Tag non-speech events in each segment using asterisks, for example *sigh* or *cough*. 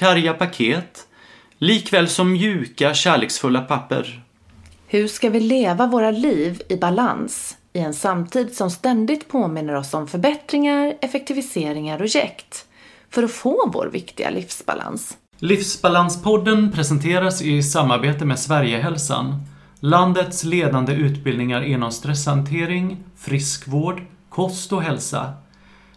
karga paket, likväl som mjuka, kärleksfulla papper. Hur ska vi leva våra liv i balans i en samtid som ständigt påminner oss om förbättringar, effektiviseringar och jäkt för att få vår viktiga livsbalans? Livsbalanspodden presenteras i samarbete med Sverigehälsan, landets ledande utbildningar inom stresshantering, friskvård, kost och hälsa.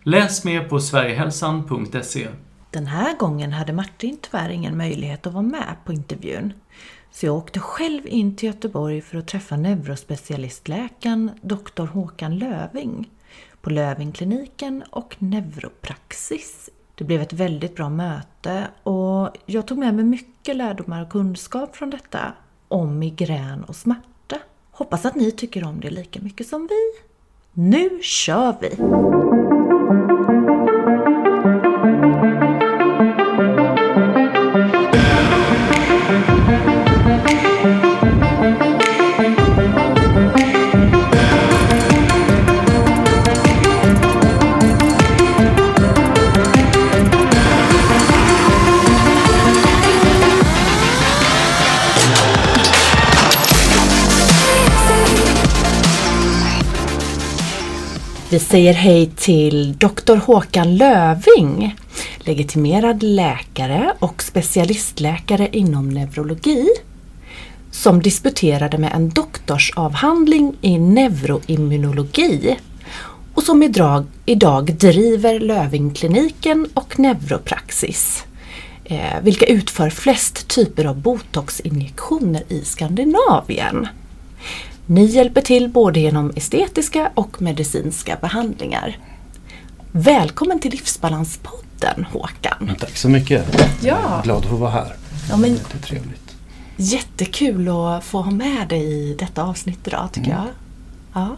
Läs mer på sverigehälsan.se. Den här gången hade Martin tyvärr ingen möjlighet att vara med på intervjun. Så jag åkte själv in till Göteborg för att träffa neurospecialistläkaren Dr. Håkan Löving på Lövingkliniken och Neuropraxis. Det blev ett väldigt bra möte och jag tog med mig mycket lärdomar och kunskap från detta om migrän och smärta. Hoppas att ni tycker om det lika mycket som vi. Nu kör vi! Vi säger hej till Dr. Håkan Löving, legitimerad läkare och specialistläkare inom neurologi, som disputerade med en doktorsavhandling i neuroimmunologi och som idag, idag driver Lövingkliniken och Neuropraxis, eh, vilka utför flest typer av botoxinjektioner i Skandinavien. Ni hjälper till både genom estetiska och medicinska behandlingar. Välkommen till Livsbalanspodden Håkan! Tack så mycket! Ja. Glad att få vara här. Ja, men, Det är trevligt. jättekul att få ha med dig i detta avsnitt idag tycker Mm. jag.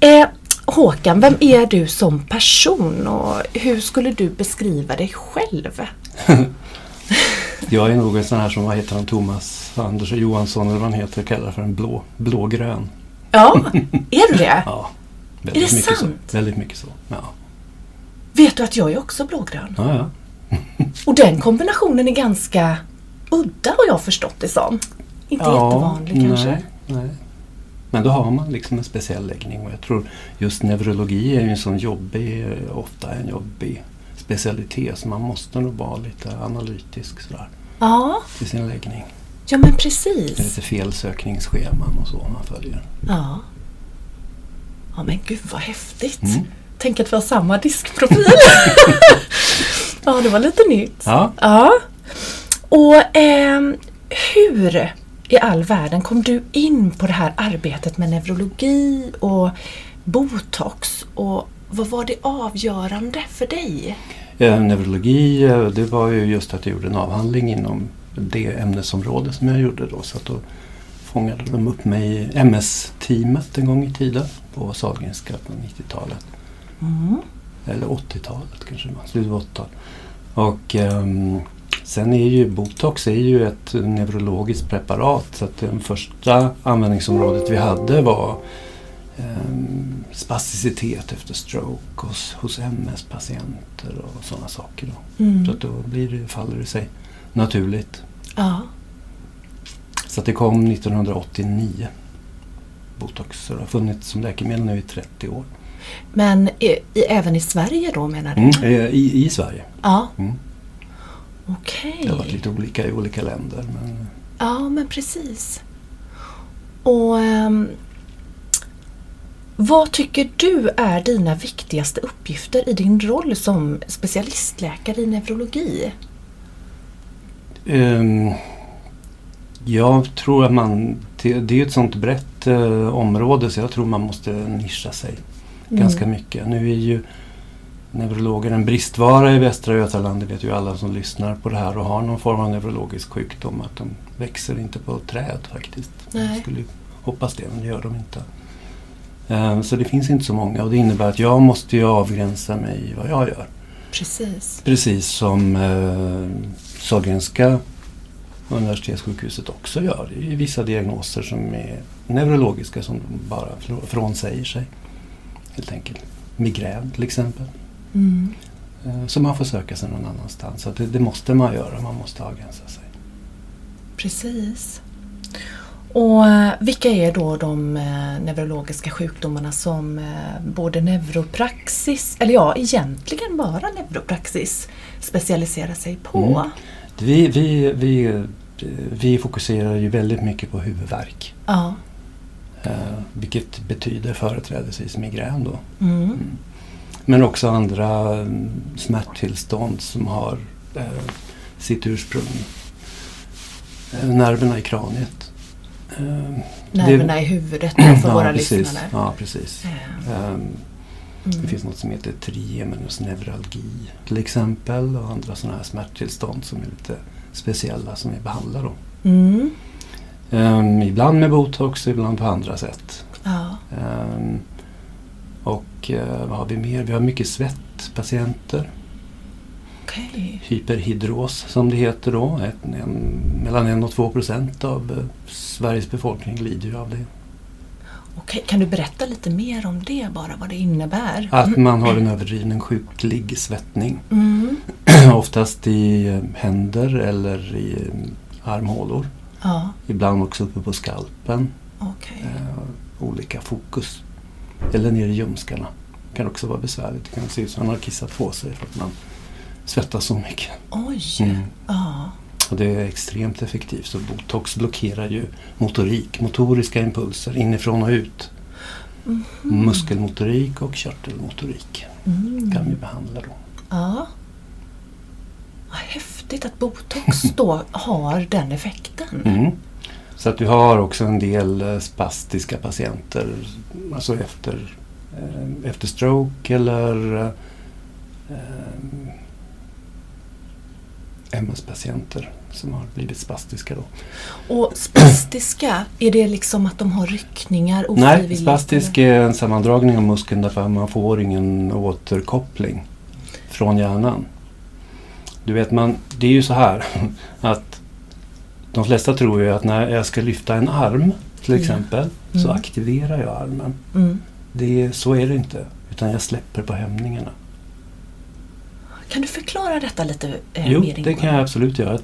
Ja. Eh, Håkan, vem är du som person och hur skulle du beskriva dig själv? *laughs* Jag är nog en sån här som, vad heter han, Thomas Anders Johansson eller vad han heter, kallar för en blå, blågrön. Ja, *laughs* är du det? Ja, Är det väldigt mycket sant? så. Väldigt mycket så. Ja, Vet du att jag är också blågrön? ja. ja. *laughs* Och den kombinationen är ganska udda har jag förstått det som. Inte jättevanlig kanske. Nej, nej. Men då har man liksom en speciell läggning och jag tror just neurologi är ju en sån jobbig, ofta en jobbig specialitet så man måste nog vara lite analytisk sådär Ja, i sin läggning. ja men Det är precis. lite felsökningsscheman och så man följer. Ja. Ja men gud vad häftigt. Mm. Tänk att vi har samma diskprofil. *laughs* ja, det var lite nytt. Ja, Ja. Och ehm, hur i all världen kom du in på det här arbetet med neurologi och botox? Och vad var det avgörande för dig? Eh, Neurologi, det var ju just att jag gjorde en avhandling inom det ämnesområde som jag gjorde då. Så att då fångade de upp mig i MS-teamet en gång i tiden på Sahlgrenska på 90-talet. Mm. Eller 80-talet kanske, slutet av 80-talet. Och ehm, sen är ju botox är ju ett neurologiskt preparat så att det första användningsområdet vi hade var spasticitet efter stroke hos, hos MS-patienter och sådana saker. Då. Mm. Så att då blir det, faller det sig naturligt. Ja. Så att det kom 1989. Botox. Så det har funnits som läkemedel nu i 30 år. Men i, i, även i Sverige då menar du? Mm. eh, I, I Sverige. Ja. Mm. Okej. Det har varit lite olika i olika länder. Men Ja, men precis. Och ehm, vad tycker du är dina viktigaste uppgifter i din roll som specialistläkare i neurologi? Ehm, jag tror att man, det, är ett sånt brett eh, område så jag tror man måste nischa sig ganska mycket. Nu är ju neurologer en bristvara i Västra Götaland. Det vet ju alla som lyssnar på det här och har någon form av neurologisk sjukdom. Att de växer inte på träd faktiskt. Nej. Jag skulle hoppas det, men det gör de inte. Eh, Så det finns inte så många och det innebär att jag måste ju avgränsa mig i vad jag gör. Precis. Precis som eh, Sahlgrenska universitetssjukhuset också gör. Det är vissa diagnoser som är neurologiska som de bara fr- frånsäger sig. Helt enkelt. Migrän till exempel. Mm. Eh, Så man får söka sig någon annanstans. Så det, det måste man göra, man måste avgränsa sig. Precis. Och eh, vilka är då de eh, neurologiska sjukdomarna som eh, både neuropraxis, eller ja egentligen bara neuropraxis, specialiserar sig på? Mm. Vi, vi, vi, vi fokuserar ju väldigt mycket på huvudvärk. Ja. Vilket betyder företrädesvis migrän då. Mm. Men också andra mm, smärttillstånd som har sitt ursprung nerverna i kraniet. Eh, Nerverna i huvudet för *clears throat* ja, våra precis. lyssnare. Ja, precis. Eh, Ehm, Mm. Det finns något som heter trigeminus neuralgi till exempel och andra sådana här smärttillstånd som är lite speciella som vi behandlar då. Mm. Ehm, ibland med botox, ibland på andra sätt. Ja. Ehm, och eh, vad har vi mer? Vi har mycket svettpatienter. Okej. Hyperhidros som det heter då. Ett, en, mellan 1 och 2 procent av eh, Sveriges befolkning lider ju av det. Okej, Kan du berätta lite mer om det bara, vad det innebär? Att man har en överdriven sjuklig svettning. Mm. *clears throat* Oftast i eh, händer eller i eh, armhålor. Ja, Ibland också uppe på skalpen. okej. Eh, olika fokus. Eller nere i ljumskarna. Det kan också vara besvärligt. Det kan se ut som man har kissat på sig för att man svettas så mycket. Oj. Mm. Ja. Och det är extremt effektivt. Så botox blockerar ju motorik, motoriska impulser inifrån och ut. Mhm. Muskelmotorik och körtelmotorik Mm. kan vi behandla då. Ja. Vad häftigt att botox *laughs* då har den effekten. Mm. Så att vi har också en del eh, spastiska patienter, alltså efter, eh, efter stroke eller eh, MS-patienter som har blivit spastiska då. Och spastiska, *clears throat* är det liksom att de har ryckningar Nej, spastisk eller? är en sammandragning av muskeln därför att man får ingen återkoppling från hjärnan. Du vet, man, det är ju så här *laughs* att de flesta tror ju att när jag ska lyfta en arm till Ja. exempel så Mm. aktiverar jag armen. Mm. Det är, så är det inte, utan jag släpper på hämningarna. Kan du förklara detta lite eh, Jo, mer det ingående? kan jag absolut göra.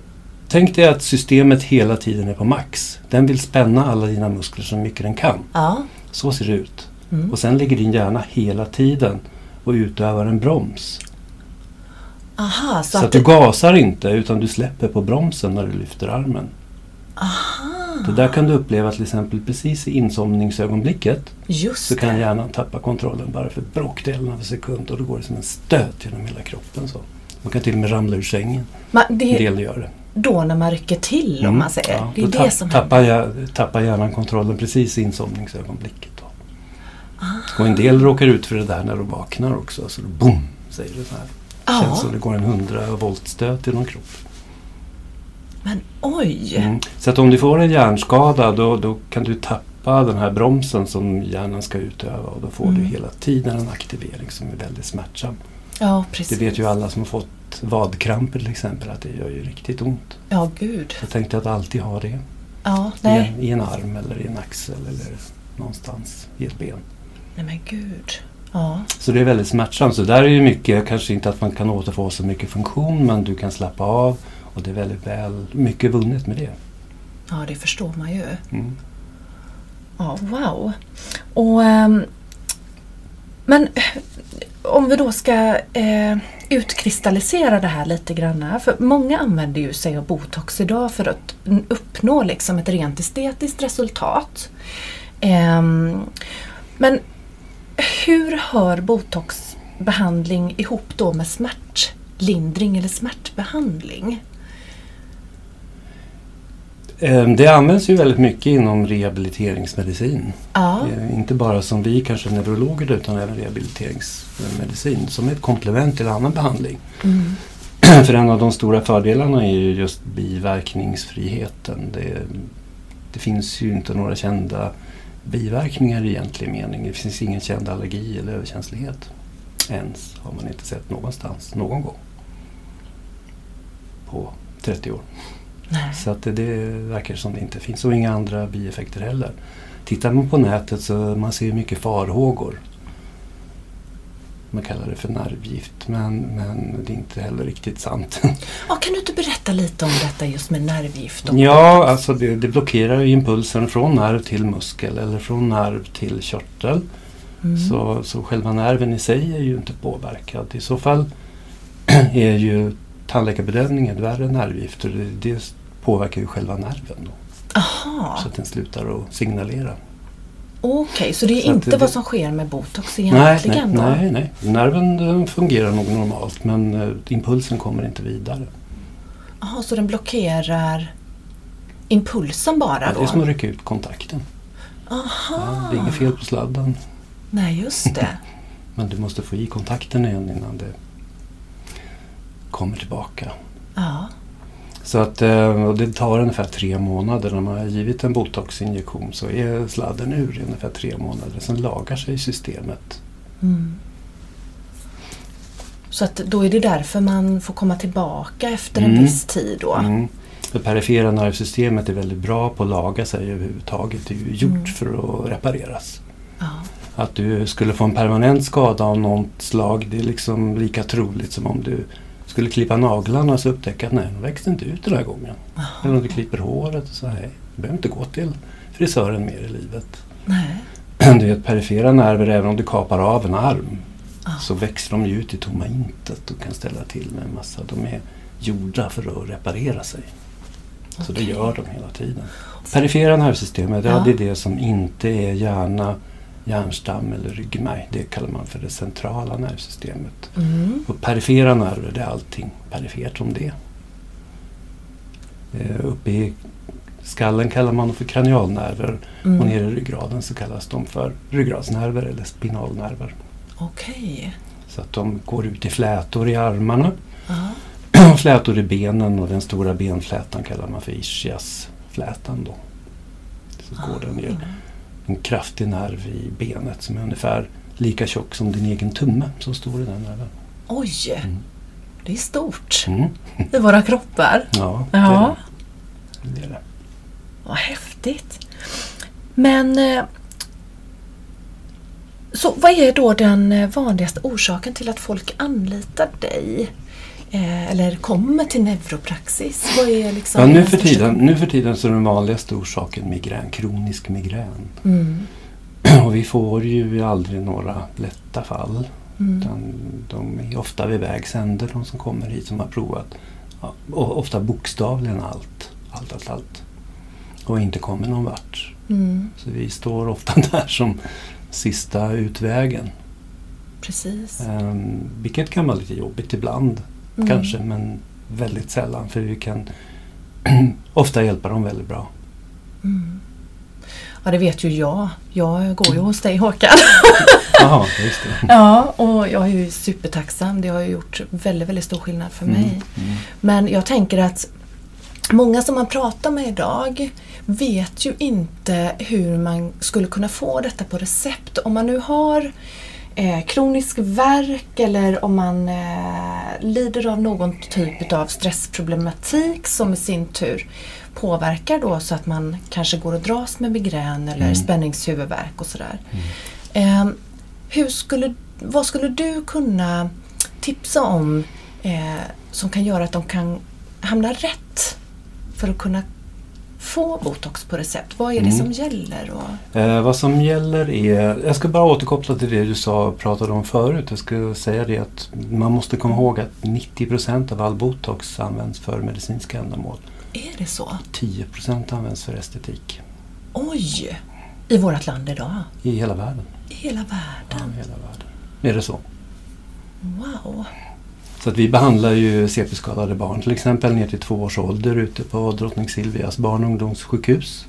Tänk dig att systemet hela tiden är på max. Den vill spänna alla dina muskler så mycket den kan. Ja. Så ser det ut. Mm. Och sen ligger din hjärna hela tiden och utövar en broms. Aha, så, Så, att, att du gasar inte utan du släpper på bromsen när du lyfter armen. Aha, Det där kan du uppleva till exempel precis i insomningsögonblicket. just Så kan det. hjärnan tappa kontrollen bara för bråkdelen av en sekund och då går det som en stöt genom hela kroppen. Så. Man kan till och med ramla ur sängen. Man, En det är del gör det. då när man rycker till om Mm, man säger. ja, det är då det tapp- som tappar, tappar hjärnan kontrollen precis i insomningsögonblicket. Då. Ah. Och en del råkar ut för det där när de vaknar också. Så då boom, säger det så här. Ja. Känns som det går en 100 voltstöt genom kroppen. Men oj! Mm. Så att om du får en hjärnskada då, då kan du tappa den här bromsen som hjärnan ska utöva och då får Mm. du hela tiden en aktivering som är väldigt smärtsam. Ja, Det precis. vet ju alla som har fått vadkramper till exempel att det gör ju riktigt ont. Ja, gud. Jag tänkte att alltid ha det Ja, i nej. en, i en arm eller i en axel eller någonstans i ett ben. Nej men gud. Ja. Så det är väldigt smärtsamt. Så där är ju mycket, kanske inte att man kan återfå så mycket funktion men du kan slappa av och det är väldigt väl, mycket vunnet med det. ja, det förstår man ju. Mm. Ja, wow. Och, ehm, men eh, om vi då ska eh, utkristallisera det här lite grann. För många använder ju sig av botox idag för att uppnå liksom ett rent estetiskt resultat. Ehm, men hur hör botoxbehandling ihop då med smärtlindring eller smärtbehandling? Eh, Det används ju väldigt mycket inom rehabiliteringsmedicin. Ja. Eh, Inte bara som vi kanske neurologer utan även rehabiliteringsmedicin som ett komplement till annan behandling. Mm. *clears throat* För en av de stora fördelarna är ju just biverkningsfriheten. Det, det finns ju inte några kända biverkningar i egentlig mening. Det finns ingen känd allergi eller överkänslighet. Ens har man inte sett någonstans, någon gång. På 30 år. Nej. Så att det, det verkar som det inte finns. Och inga andra bieffekter heller. Tittar man på nätet så man ser mycket farhågor. Man kallar det för nervgift men, men det är inte heller riktigt sant. Ja, kan du inte berätta lite om detta just med nervgift? Ja, alltså det, det blockerar impulsen från nerv till muskel eller från nerv till körtel. Mm. Så, så själva nerven i sig är ju inte påverkad. I så fall *clears throat* är ju tandläkarbedövning ett värre nervgift och det, det påverkar ju själva nerven då, Aha, så att den slutar att signalera. okej. Så det är Så inte det- vad som sker med botox Nej, egentligen nej, då? nej, nej. Nerven fungerar nog normalt men eh, impulsen kommer inte vidare. Jaha, så den blockerar impulsen bara Ja, då? det är som att rycka ut kontakten. Aha, Ja, det är inget fel på sladden nej just det. *laughs* men du måste få i kontakten igen innan det kommer tillbaka. Ja, Så att eh, det tar ungefär tre månader. När man har givit en botoxinjektion så är sladden ur i ungefär tre månader. Sen lagar sig systemet. mm. Så att då är det därför man får komma tillbaka efter en Mm. viss tid då? Mm. Det perifera nervsystemet är väldigt bra på att laga sig överhuvudtaget. Det är ju gjort Mm. för att repareras. Ja. Att du skulle få en permanent skada av något slag det är liksom lika troligt som om du skulle klippa naglarna så upptäcka att nej, de växte inte ut den här gången. Eller om du klipper håret och så nej, du behöver inte gå till frisören mer i livet. Nej. *clears throat* Du vet perifera nerver, även om du kapar av en arm Ja. så växer de ju ut i tomma intet och kan ställa till med en massa. De är gjorda för att reparera sig. Så det gör de hela tiden. Perifera nervsystemet, ja. Ja. det är det som inte är hjärna, hjärnstam eller ryggmärg. Det kallar man för det centrala nervsystemet. Mm. Och perifera nerver, det är allting perifert som det. Eh, uppe i skallen kallar man dem för kranialnerver Mm. och nere i ryggraden så kallas de för ryggradsnerver eller spinalnerver. Okej. Så att de går ut i flätor i armarna och *clears throat* flätor i benen och den stora benflätan kallar man för ischiasflätan då. Så går den ner en kraftig nerv i benet som är ungefär lika tjock som din egen tumme. Så stor är den nerven. Oj, Mm. det är stort Mm. i våra kroppar. Ja, Ja, det, det är det. vad häftigt. Men eh, så vad är då den eh, vanligaste orsaken till att folk anlitar dig? Eh, eller kommer till neuropraxis? Vad är liksom Ja, nu, för tiden, nu för tiden så är den vanligaste orsaken migrän, kronisk migrän. Mm. *clears throat* Och vi får ju aldrig några lätta fall. Mm. Utan de är ofta vid vägs ände, de som kommer hit som har provat. Ja, och ofta bokstavligen allt. Allt, allt, allt. Och inte kommer någon vart. Mm. Så vi står ofta *laughs* där som sista utvägen. Precis. Um, vilket kan vara lite jobbigt ibland Mm. kanske men väldigt sällan för vi kan *clears throat* ofta hjälpa dem väldigt bra. Mm. Ja, det vet ju jag. Jag går ju hos dig Håkan. *laughs* Jaha, just det. Ja, och jag är ju supertacksam. Det har ju gjort väldigt, väldigt stor skillnad för mig. Mm. Men jag tänker att många som man pratar med idag vet ju inte hur man skulle kunna få detta på recept. Om man nu har eh, kronisk värk eller om man eh, lider av någon typ av stressproblematik som i sin tur påverkar då så att man kanske går och dras med migrän eller Mm. spänningshuvudvärk och sådär. Eh, hur skulle, vad skulle du kunna tipsa om eh, som kan göra att de kan hamna rätt för att kunna få botox på recept? Vad är det Mm. som gäller? Och, Eh, vad som gäller är, jag ska bara återkoppla till det du sa pratade om förut. Jag ska säga det att man måste komma ihåg att 90% av all botox används för medicinska ändamål. är det så? 10% används för estetik Oj! I vårt land idag? i hela världen. I hela Ja, världen? i hela världen. Är det så? Wow! Så att vi behandlar ju CP-skadade barn till exempel ner till två års ålder ute på Drottning Silvias barn och ungdomssjukhus.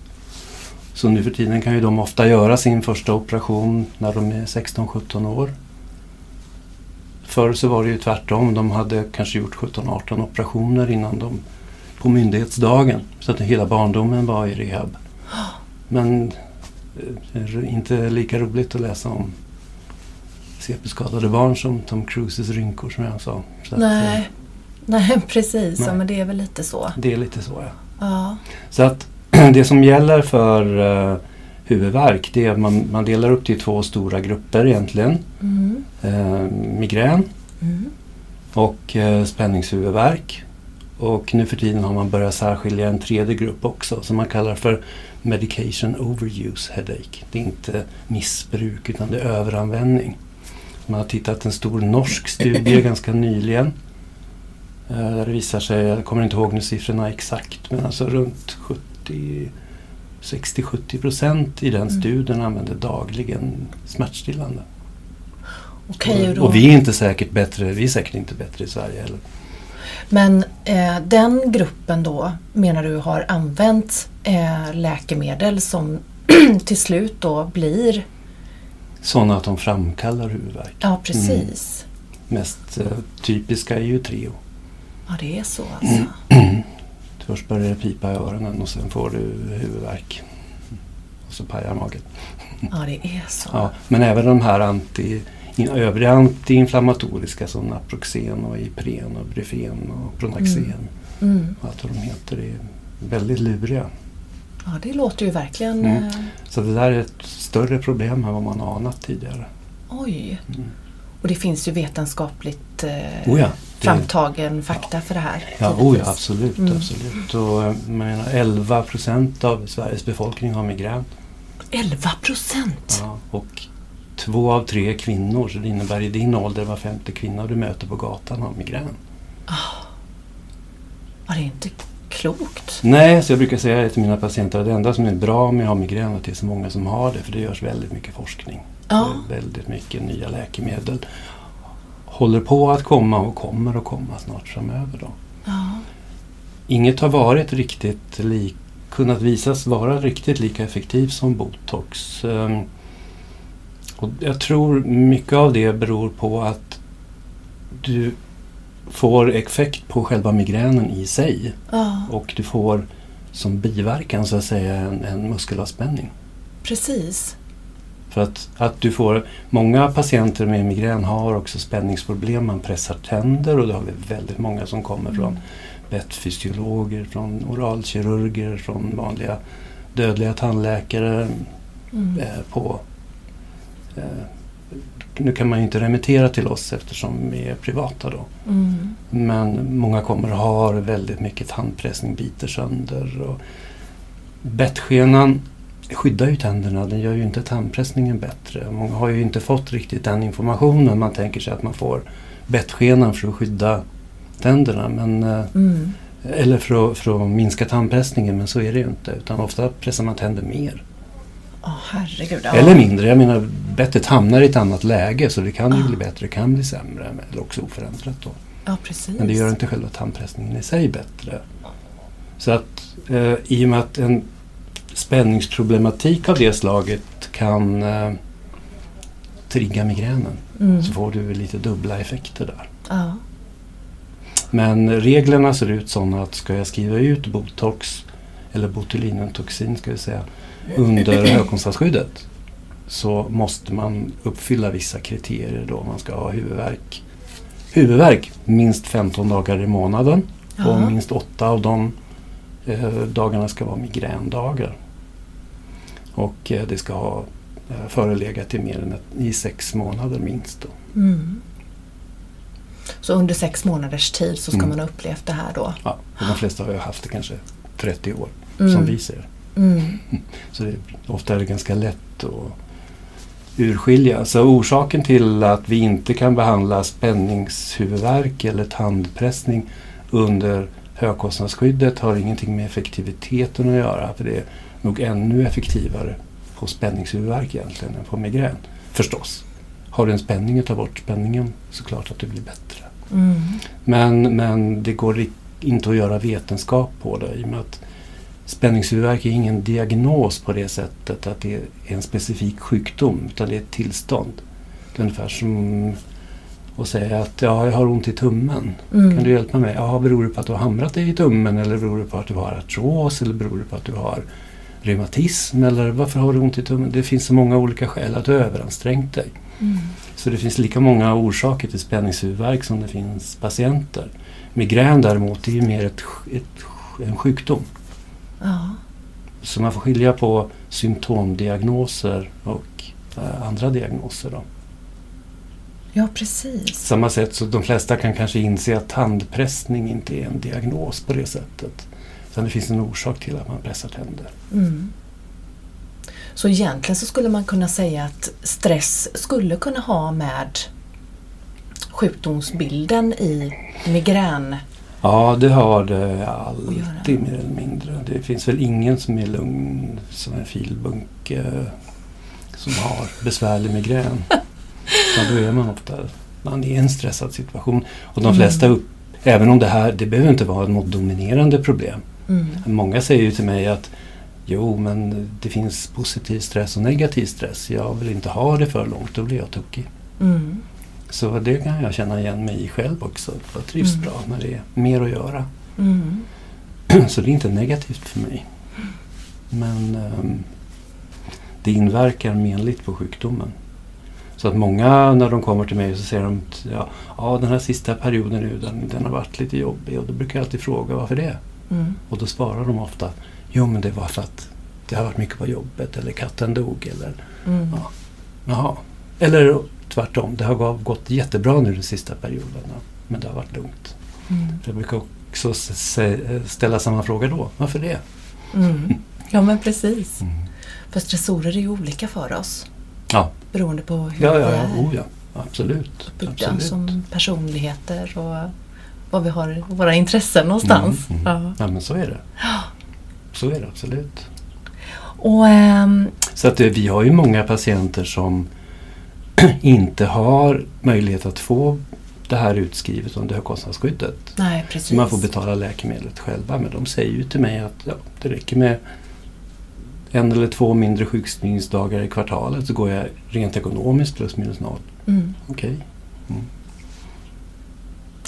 Så nu för tiden kan ju de ofta göra sin första operation när de är 16-17 år. Förr så var det ju tvärtom. De hade kanske gjort 17-18 operationer innan de på myndighetsdagen. Så att hela barndomen var i rehab. Men det är inte lika roligt att läsa om CP-skadade barn som Tom Cruises rynkor som jag sa. Så att, Nej, eh, nej *laughs* precis. Ja, Nej. men det är väl lite så. det är lite så ja. Ja. Så att *clears throat* det som gäller för uh, huvudvärk det är att man, man delar upp det i två stora grupper egentligen. Mm. Eh, migrän Mm. och eh, spänningshuvudvärk. Och nu för tiden har man börjat särskilja en tredje grupp också som man kallar för Medication Overuse Headache. Det är inte missbruk utan det är överanvändning. Man har tittat en stor norsk studie *laughs* ganska nyligen. eh, Där det visar sig, jag kommer inte ihåg nu siffrorna exakt, men alltså runt 70 60-70 procent i den Mm. studien använder dagligen smärtstillande. Okej, och. Och vi är inte säkert bättre, vi är säkert inte bättre i Sverige heller. Men eh, den gruppen då menar du har använt eh, läkemedel som *clears throat* till slut då blir, Sådana att de framkallar huvudvärk. ja precis. Mest eh, typiska är ju Treo. Ja det är så alltså. Först börjar det pipa i öronen och sen får du huvudvärk. Och så pajar magen. Ja det är så. Ja, men även de här anti, övriga antiinflammatoriska som Naproxen och Ipren och Brufen och Pronaxen Mm. och allt vad de heter är väldigt luriga. Ja det låter ju verkligen... Mm. Eh, Så det där är ett större problem än vad man anat tidigare. oj. Mm. Och det finns ju vetenskapligt eh, Oh ja, det- framtagen fakta för det här. Ja, oh ja absolut. Mm. absolut. Och, eh, menar, 11 procent av Sveriges befolkning har migrän. 11 procent! Ja, och två av tre är kvinnor. Så det innebär i din ålder var femte kvinna du möter på gatan har migrän. Ja, det är inte klokt. Nej, så jag brukar säga det till mina patienter. att Det enda som är bra med att ha migrän är att det är så många som har det. För det görs väldigt mycket forskning. Ja. Väldigt mycket nya läkemedel. Håller på att komma och kommer att komma snart framöver. Då. Ja. Inget har varit riktigt lik, kunnat visas vara riktigt lika effektivt som botox. Ehm, Och jag tror mycket av det beror på att du får effekt på själva migränen i sig ja, och du får som biverkan så att säga en, en muskelavspänning. precis. För att, att du får, många patienter med migrän har också spänningsproblem, man pressar tänder och det har vi väldigt många som kommer från bettfysiologer, från oralkirurger, från vanliga dödliga tandläkare Mm. eh, på eh, nu kan man ju inte remittera till oss eftersom vi är privata då. Mm. Men många kommer och har väldigt mycket tandpressning, biter sönder. Och bettskenan skyddar ju tänderna, den gör ju inte tandpressningen bättre. Många har ju inte fått riktigt den informationen. Man tänker sig att man får bettskenan för att skydda tänderna. Men, eh, Mm. eller för att, för att minska tandpressningen, men så är det ju inte. Utan ofta pressar man tänder mer. Åh, herregud. Ja. Eller mindre. Jag menar, bettet hamnar i ett annat läge så det kan ju Ah. bli bättre, det kan bli sämre. Eller också oförändrat då. Ja. Men det gör inte själva tandpressningen i sig bättre. Så att eh, i och med att en spänningsproblematik av det slaget kan eh, trigga migränen Mm. så får du lite dubbla effekter där. Ja. Men reglerna ser ut sådana att ska jag skriva ut botox eller botulinumtoxin ska vi säga under högkostnadsskyddet så måste man uppfylla vissa kriterier då. Man ska ha huvudvärk, huvudvärk minst 15 dagar i månaden Ja. och minst åtta av de eh, dagarna ska vara migrändagar. Och eh, det ska ha eh, förelegat i mer än ett, i sex månader minst. Mm. Så under sex månaders tid så ska Mm. man ha upplevt det här då? Ja, de flesta har ju haft det kanske 30 år Mm. som vi ser. Mm. *laughs* Så det, ofta är det ganska lätt att urskilja. Så orsaken till att vi inte kan behandla spänningshuvudvärk eller tandpressning under högkostnadsskyddet har ingenting med effektiviteten att göra. För det är nog ännu effektivare på spänningshuvudvärk egentligen än på migrän. Förstås. Har du en spänning och tar bort spänningen så klart att det blir bättre. Mm. Men, men det går inte att göra vetenskap på det i och med att spänningshuvudvärk är ingen diagnos på det sättet att det är en specifik sjukdom utan det är ett tillstånd. Det är ungefär som att säga att ja, jag har ont i tummen. Mm. Kan du hjälpa mig? Ja, beror det på att du har hamrat dig i tummen eller beror det på att du har artros eller beror det på att du har reumatism eller varför har du ont i tummen? Det finns så många olika skäl att du har överansträngt dig. Mm. Så det finns lika många orsaker till spänningshuvudvärk som det finns patienter. Migrän däremot är ju mer ett, ett, en sjukdom. Ja. Så man får skilja på symptomdiagnoser och eh, andra diagnoser. Då. ja, precis. Samma sätt så de flesta kan kanske inse att tandpressning inte är en diagnos på det sättet. Utan det finns en orsak till att man pressar tänder. Mm. Så egentligen så skulle man kunna säga att stress skulle kunna ha med sjukdomsbilden i migrän. Ja, det har det alltid mer eller mindre. Det finns väl ingen som är lugn som en filbunke som har besvärlig migrän. *laughs* Så då är man ofta man är i en stressad situation. Och de Mm. flesta, upp, även om det här, det behöver inte vara något dominerande problem. Mm. Många säger ju till mig att jo, men det finns positiv stress och negativ stress. Jag vill inte ha det för långt, då blir jag tokig. Mm. Så det kan jag känna igen mig i själv också. Jag trivs Mm. bra när det är mer att göra. Mm. *clears throat* Så det är inte negativt för mig. Men ehm, det inverkar menligt på sjukdomen. Så att många när de kommer till mig så säger de att ja, ja, den här sista perioden nu den, den har varit lite jobbig. Och då brukar jag alltid fråga varför det? Mm. Och då svarar de ofta Jo men det var för att det har varit mycket på jobbet eller katten dog eller Mm. Ja. jaha. Eller tvärtom, det har gå- gått jättebra nu den sista perioden. ja, Men det har varit lugnt. Mm. Jag brukar också ställa samma fråga då. Varför det? Mm. Ja, men precis. Mm. För stressorer är ju olika för oss. Ja. Beroende på hur Ja, vi ja, ja. är Oh, ja. Absolut. byggda Absolut. som personligheter och vad vi har våra intressen någonstans. Mm, mm. Ja. Ja, men så är det. Så är det absolut. Och ehm, Så att eh, vi har ju många patienter som *clears throat* inte har möjlighet att få det här utskrivet under högkostnadsskyddet. nej, precis. Så man får betala läkemedlet själva. Men de säger ju till mig att ja, det räcker med en eller två mindre sjukskrivningsdagar i kvartalet så går jag rent ekonomiskt plus minus noll. Mm. Okej.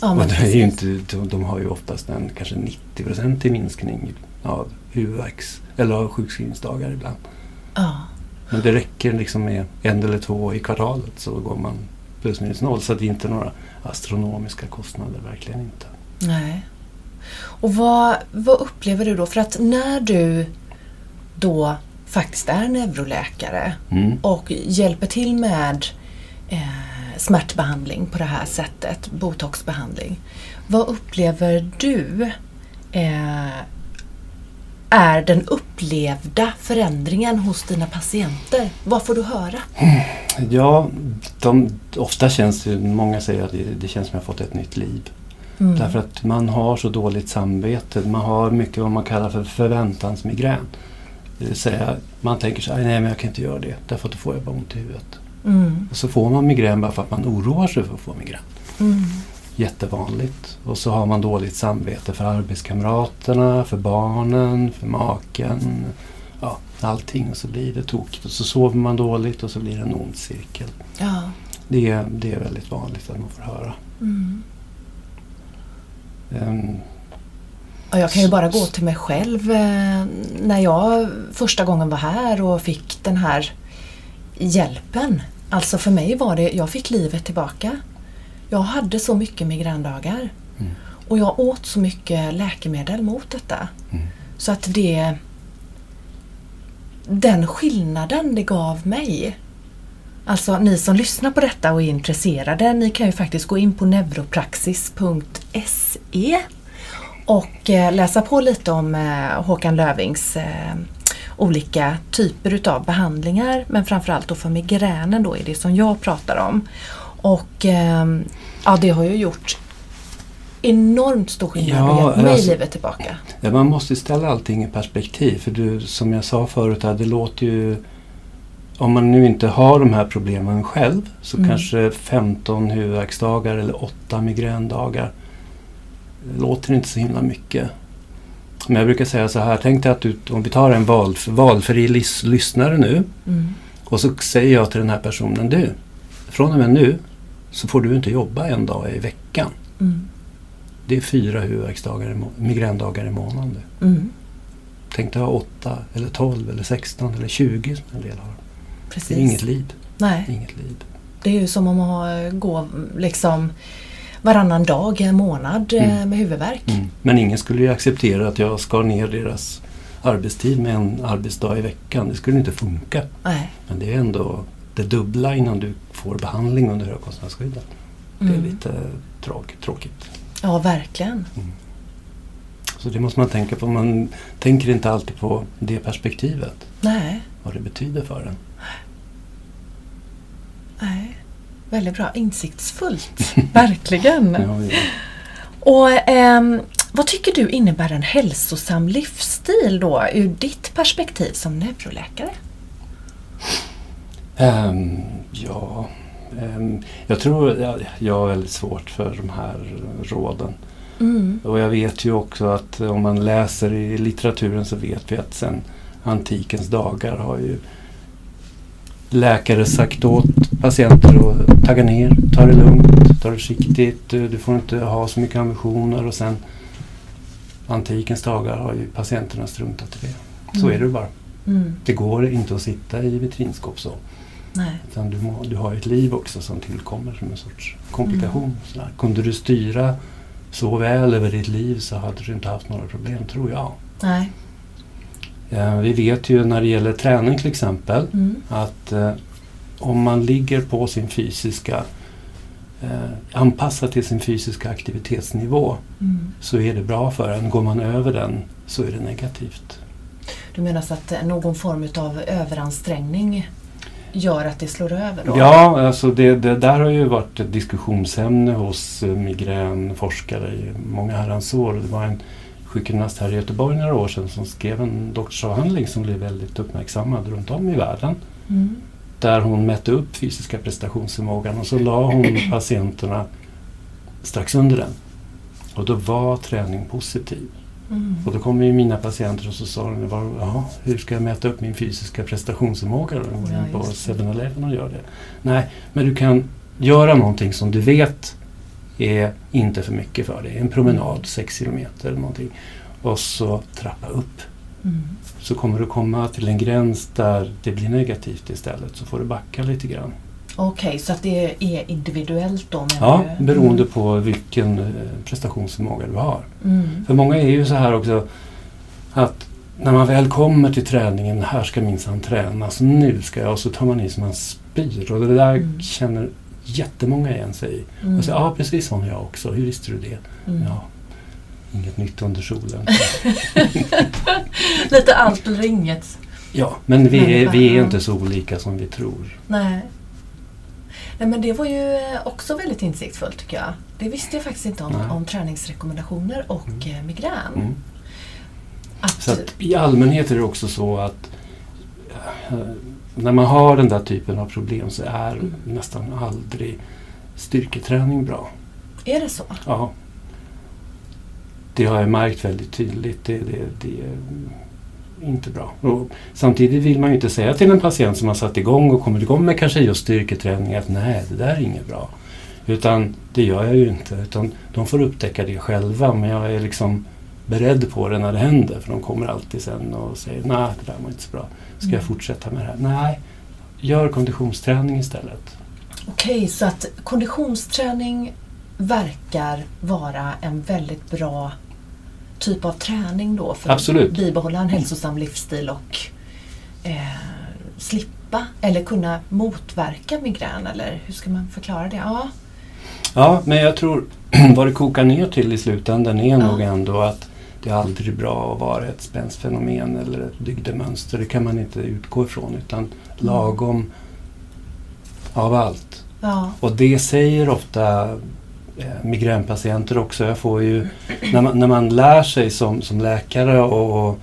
Ja, Och men det är ju inte, de, de har ju oftast en kanske 90 i minskning av huvudvärks eller av sjukskrivningsdagar ibland. Ja. Men det räcker liksom med en eller två i kvartalet så går man plus minus noll. Så det är inte några astronomiska kostnader, verkligen inte. Nej. Och vad, vad upplever du då? För att när du då faktiskt är neuroläkare Mm. och hjälper till med eh, smärtbehandling på det här sättet, botoxbehandling. Vad upplever du eh, är den upplevda förändringen hos dina patienter? Vad får du höra? Ja, de, ofta känns det, många säger att det, det känns som att jag fått ett nytt liv. Mm. Därför att man har så dåligt samvete. Man har mycket vad man kallar för förväntansmigrän. Det vill säga, man tänker så här, nej men jag kan inte göra det därför att då får jag bara ont i huvudet. Mm. Och så får man migrän bara för att man oroar sig för att få migrän. Mm. Jättevanligt. Och så har man dåligt samvete för arbetskamraterna, för barnen, för maken. Ja, allting. Och så blir det tokigt. Och så sover man dåligt och så blir det en ond cirkel. Ja. Det, är- det är väldigt vanligt att man får höra. Mm. Ehm, Och jag kan ju bara gå till mig själv eh, när jag första gången var här och fick den här hjälpen. Alltså för mig var det, jag fick livet tillbaka. Jag hade så mycket migrändagar. Mm. Och jag åt så mycket läkemedel mot detta. Mm. Så att det... Den skillnaden det gav mig. Alltså ni som lyssnar på detta och är intresserade, ni kan ju faktiskt gå in på neuropraxis.se och eh, läsa på lite om eh, Håkan Lövings eh, olika typer utav behandlingar men framförallt då för migränen då är det som jag pratar om. Och eh, ja, det har ju gjort enormt stor skillnad Ja, och gett mig alltså- livet tillbaka. Ja, man måste ställa allting i perspektiv. För du, som jag sa förut, det låter ju om man nu inte har de här problemen själv så Mm. kanske 15 huvudvärksdagar eller 8 migrändagar låter inte så himla mycket. Men jag brukar säga så här, tänk dig att du, om vi tar en val, valfri lys, lyssnare nu Mm. och så säger jag till den här personen, du, från och med nu så får du inte jobba en dag i veckan. Mm. Det är fyra huvudvärksdagar, i migrändagar i månaden. det. Mm. Tänk dig ha 8 eller 12 eller 16 eller 20 som en del har. Precis. Det är inget liv. Nej, Inget liv. det är ju som om att gå liksom varannan dag, en månad eh, Mm. med huvudvärk. Mm. Men ingen skulle ju acceptera att jag skar ner deras arbetstid med en arbetsdag i veckan. Det skulle inte funka. Nej. Men det är ändå det dubbla innan du får behandling under högkostnadsskyddet. Det är Mm. lite tråk, tråkigt. Ja, verkligen. Så det måste man tänka på. Man tänker inte alltid på det perspektivet. Nej, Vad det betyder för en. nej. Väldigt bra. Insiktsfullt. *laughs* verkligen. Ja, ja. Och ehm, vad tycker du innebär en hälsosam livsstil då ur ditt perspektiv som neuroläkare? Ehm, ja, ehm, jag tror jag, jag har väldigt svårt för de här råden. Mm. Och jag vet ju också att om man läser i litteraturen så vet vi att sen antikens dagar har ju läkare sagt åt patienter att tagga ner, ta det lugnt, ta det försiktigt, du, du får inte ha så mycket ambitioner och sen antikens dagar har ju patienterna struntat i det. Så Mm. är det bara. Mm. Det går inte att sitta i vitrinskåp så. Nej. Utan du, må, du har ett liv också som tillkommer som en sorts komplikation. Mm. Sådär. Kunde du styra så väl över ditt liv så hade du inte haft några problem, tror jag. Nej. Eh, vi vet ju när det gäller träning till exempel Mm. att eh, om man ligger på sin fysiska eh, anpassad till sin fysiska aktivitetsnivå Mm. så är det bra för en. Går man över den så är det negativt. Du menar så att någon form av överansträngning gör att det slår över då? Ja, alltså det, det där har ju varit ett diskussionsämne hos eh, migränforskare i många herrans år. Det var en sjukgymnast här i Göteborg några år sedan som skrev en doktorsavhandling som blev väldigt uppmärksammad runt om i världen. Mm. Där hon mätte upp fysiska prestationsförmågan och så la hon *clears throat* patienterna strax under den. Och då var träning positiv. Mm. Och då kom ju mina patienter och så sa de, hur ska jag mäta upp min fysiska prestationsförmåga då? De går in på just det. 7-Eleven och gör det. Nej, men du kan göra någonting som du vet är inte för mycket för dig. En promenad, 6 kilometer eller någonting. Och så trappa upp. Mm. Så kommer du komma till en gräns där det blir negativt istället. Så får du backa lite grann. Okej, så att det är individuellt då? Ja, du? beroende på vilken eh, prestationsförmåga du har. Mm. För många är ju så här också att när man väl kommer till träningen, här ska minsann tränas, nu ska jag, och så tar man i som man spyr. Och det där Mm. känner jättemånga igen sig i. Mm. Och så, ja, precis som jag också. Hur visste du det? Mm. Ja, inget nytt under solen. *laughs* Lite allt eller inget. ja, men vi är, vi är inte så olika som vi tror. Nej. Nej men det var ju eh, också väldigt insiktsfullt tycker jag. Det visste jag faktiskt inte om, Nej. om träningsrekommendationer och eh, migrän. Mm. Att, Så att i allmänhet är det också så att eh, när man har den där typen av problem så är Mm. nästan aldrig styrketräning bra. är det så? Ja. Det har jag märkt väldigt tydligt. Det, det, det är inte bra. Och samtidigt vill man ju inte säga till en patient som har satt igång och kommit igång med kanske just styrketräning att nej, det där är inget bra. Utan det gör jag ju inte. Utan de får upptäcka det själva. Men jag är liksom beredd på det när det händer. För de kommer alltid sen och säger nej, det där var inte så bra. Ska jag Mm. fortsätta med det här? Nej, gör konditionsträning istället. Okej, så att konditionsträning verkar vara en väldigt bra typ av träning då för Absolut. att bibehålla en hälsosam livsstil och eh, slippa eller kunna motverka migrän eller hur ska man förklara det? Ja, Ja, men jag tror *clears throat* vad det kokar ner till i slutändan är Ja. nog ändå att det är aldrig bra att vara ett spänstfenomen eller ett dygdemönster. Det kan man inte utgå ifrån utan lagom av allt. ja, Och det säger ofta migränpatienter också. Jag får ju, när, man, när man lär sig som, som läkare och, och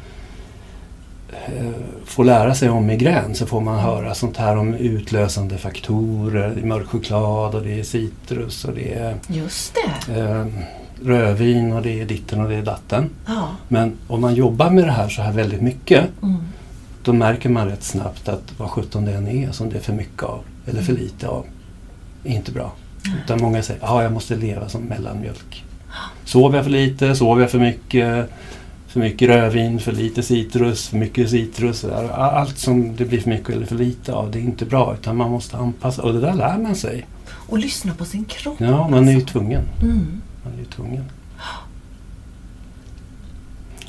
eh, får lära sig om migrän så får man höra sånt här om utlösande faktorer, mörk choklad och det är citrus och det är Just det. eh, rödvin och det är ditten och det är datten. Ja. Men om man jobbar med det här så här väldigt mycket Mm. då märker man rätt snabbt att vad sjutton det än är som det är för mycket av eller för lite av är inte bra. Utan många säger att ah, jag måste leva som mellanmjölk. Sover jag för lite, sover jag för mycket, för mycket rödvin, för lite citrus, för mycket citrus. Allt som det blir för mycket eller för lite av det är inte bra utan man måste anpassa och det där lär man sig. Och lyssna på sin kropp. Ja, man är ju tvungen. Mm. Man är ju tvungen.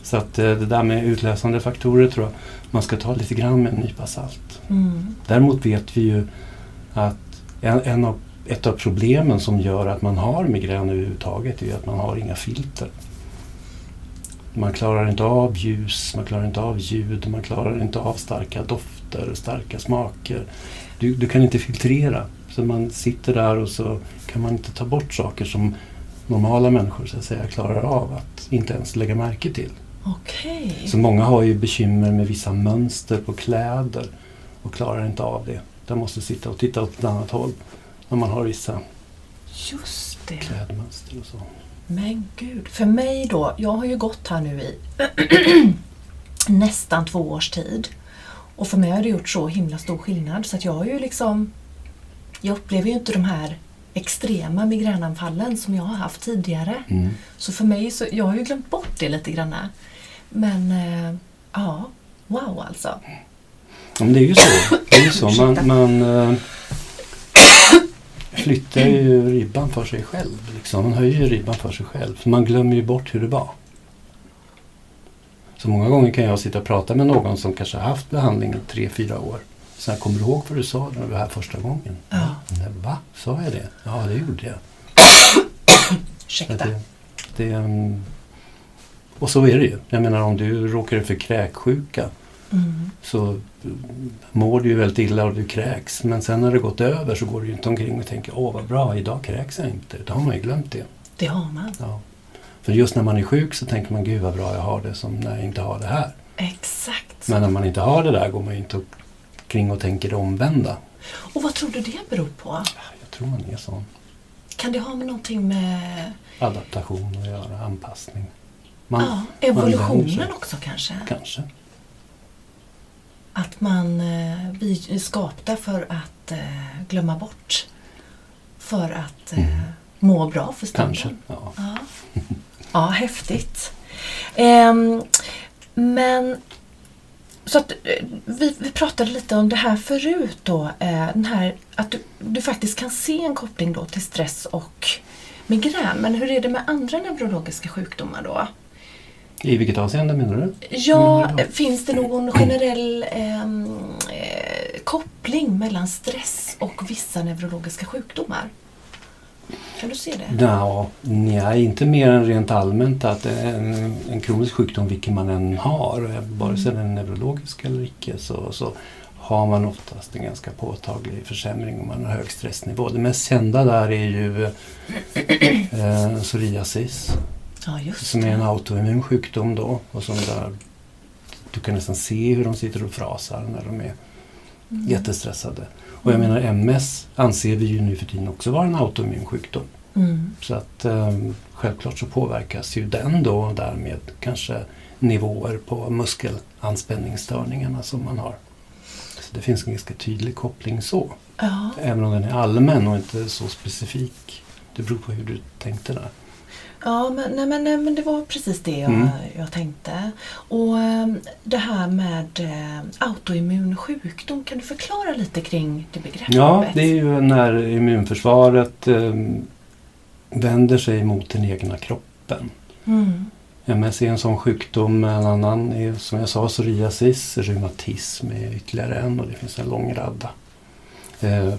Så att eh, det där med utlösande faktorer tror jag man ska ta lite grann med en nypa salt. Mm. Däremot vet vi ju att en, en av, ett av problemen som gör att man har migrän överhuvudtaget är att man har inga filter. Man klarar inte av ljus, man klarar inte av ljud, man klarar inte av starka dofter, starka smaker. Du, du kan inte filtrera. Så man sitter där och så kan man inte ta bort saker som normala människor så att säga klarar av att inte ens lägga märke till. Okej. Så många har ju bekymmer med vissa mönster på kläder och klarar inte av det. De måste sitta och titta åt ett annat håll när man har vissa Just det. klädmönster och så. Men gud. För mig då, jag har ju gått här nu i *clears throat* nästan två års tid. Och för mig har det gjort så himla stor skillnad så att jag har ju liksom Jag upplever ju inte de här extrema migränanfallen som jag har haft tidigare. Mm. Så för mig så, jag har ju glömt bort det lite grann. Men eh, ja, wow alltså. Ja, men det är ju så. Det är ju så. Man, man eh, flyttar ju ribban för sig själv. Liksom. Man höjer ju ribban för sig själv. För man glömmer ju bort hur det var. Så många gånger kan jag sitta och prata med någon som kanske har haft behandling i tre, fyra år. Så jag kommer du ihåg vad du sa när du var här första gången? Ja. Nej, Va? Sa jag det? Ja, det gjorde jag. Ursäkta. Det, det, mm, och så är det ju. Jag menar om du råkar ut för kräksjuka Mm. så mår du ju väldigt illa och du kräks. Men sen när det gått över så går du ju inte omkring och tänker åh vad bra, idag kräks jag inte. Då har man ju glömt det. Det har man. Ja. För just när man är sjuk så tänker man gud vad bra jag har det som när jag inte har det här. Exakt. Men när man inte har det där går man ju inte omkring och tänker det omvända. Och vad tror du det beror på? Jag tror man är sån. Kan det ha med någonting med Adaptation att göra, anpassning. Man, ja, man evolutionen sig. också kanske? Kanske. Att man, eh, vi är skapta för att eh, glömma bort. För att eh, Mm. må bra för stunden. Kanske. Ja. Ja, ja häftigt. Ehm, men så att, vi, vi pratade lite om det här förut då. Den här, att du, du faktiskt kan se en koppling då till stress och migrän. Men hur är det med andra neurologiska sjukdomar då? I vilket avseende menar du? Ja, Mm, eh, finns det någon generell ehm, eh, koppling mellan stress och vissa neurologiska sjukdomar? Kan du se det? Ja, nej, inte mer än rent allmänt att en, en kronisk sjukdom, vilken man än har, vare sig den är neurologisk eller icke, så, så har man oftast en ganska påtaglig försämring om man har hög stressnivå. Det mest kända där är ju eh, psoriasis, Ja, som är en autoimmun sjukdom då. Och som där, du kan nästan se hur de sitter och frasar när de är Mm. jättestressade. Och jag menar MS anser vi ju nu för tiden också vara en autoimmun sjukdom. Mm. Så att eh, självklart så påverkas ju den då och därmed kanske nivåer på muskelanspänningsstörningarna som man har. Så det finns en ganska tydlig koppling så. Ja. Även om den är allmän och inte så specifik. Det beror på hur du tänkte där. Ja, men, nej, men, nej, men det var precis det jag, Mm. jag tänkte. Och ehm, det här med eh, autoimmun sjukdom, kan du förklara lite kring det begreppet? Ja, det är ju när immunförsvaret eh, vänder sig mot den egna kroppen. Mm. MS är en sån sjukdom. En annan är som jag sa psoriasis, reumatism är ytterligare en och det finns en lång radda. Eh, eh,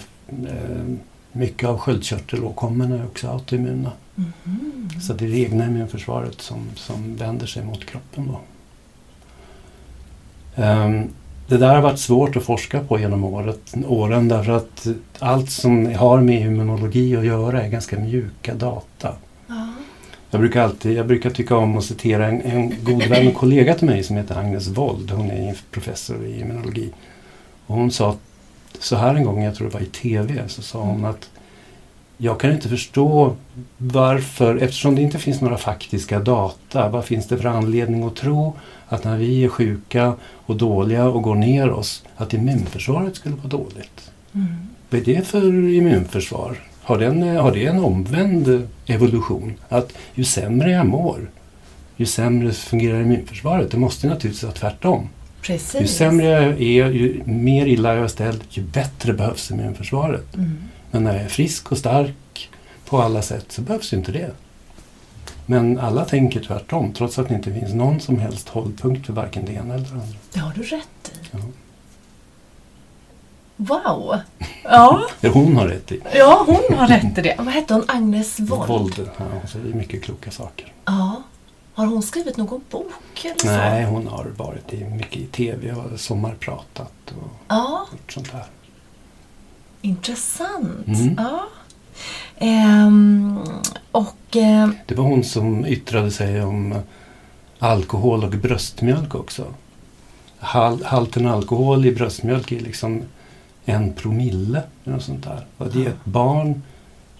mycket av sköldkörtelåkommorna är också autoimmuna. Mhm. Så det är det egna immunförsvaret som, som vänder sig mot kroppen. Då. Ehm, det där har varit svårt att forska på genom året, åren därför att allt som har med immunologi att göra är ganska mjuka data. Ja. Jag brukar, alltid, jag brukar tycka om att citera en, en god vän och kollega till mig som heter Agnes Wold. Hon är professor i immunologi. Och hon sa så här en gång, jag tror det var i TV, så sa hon att jag kan inte förstå varför, eftersom det inte finns några faktiska data, vad finns det för anledning att tro att när vi är sjuka och dåliga och går ner oss, att immunförsvaret skulle vara dåligt? Mm. Vad är det för immunförsvar? Har, den, har det en omvänd evolution? Att ju sämre jag mår, ju sämre fungerar immunförsvaret. Det måste naturligtvis vara tvärtom. Precis. Ju sämre jag är, ju mer illa jag är ställd, ju bättre behövs immunförsvaret. Mm. Men när jag är frisk och stark på alla sätt så behövs ju inte det. Men alla tänker tvärtom, trots att det inte finns någon som helst hållpunkt för varken det ena eller det andra. Det har du rätt i. Ja. Wow! *laughs* Ja, hon har rätt i. ja, hon har rätt i det. Vad hette hon? Agnes Wold? Våld. Ja, hon säger mycket kloka saker. Ja. Har hon skrivit någon bok eller så? Nej, hon har varit i, mycket i tv och sommarpratat och Ja, gjort sånt här. Intressant. Mm. Ja. Ehm, och... ehm, Det var hon som yttrade sig om eh, alkohol och bröstmjölk också. Hal, halten alkohol i bröstmjölk är liksom en promille eller något sånt där. Att ge ett barn,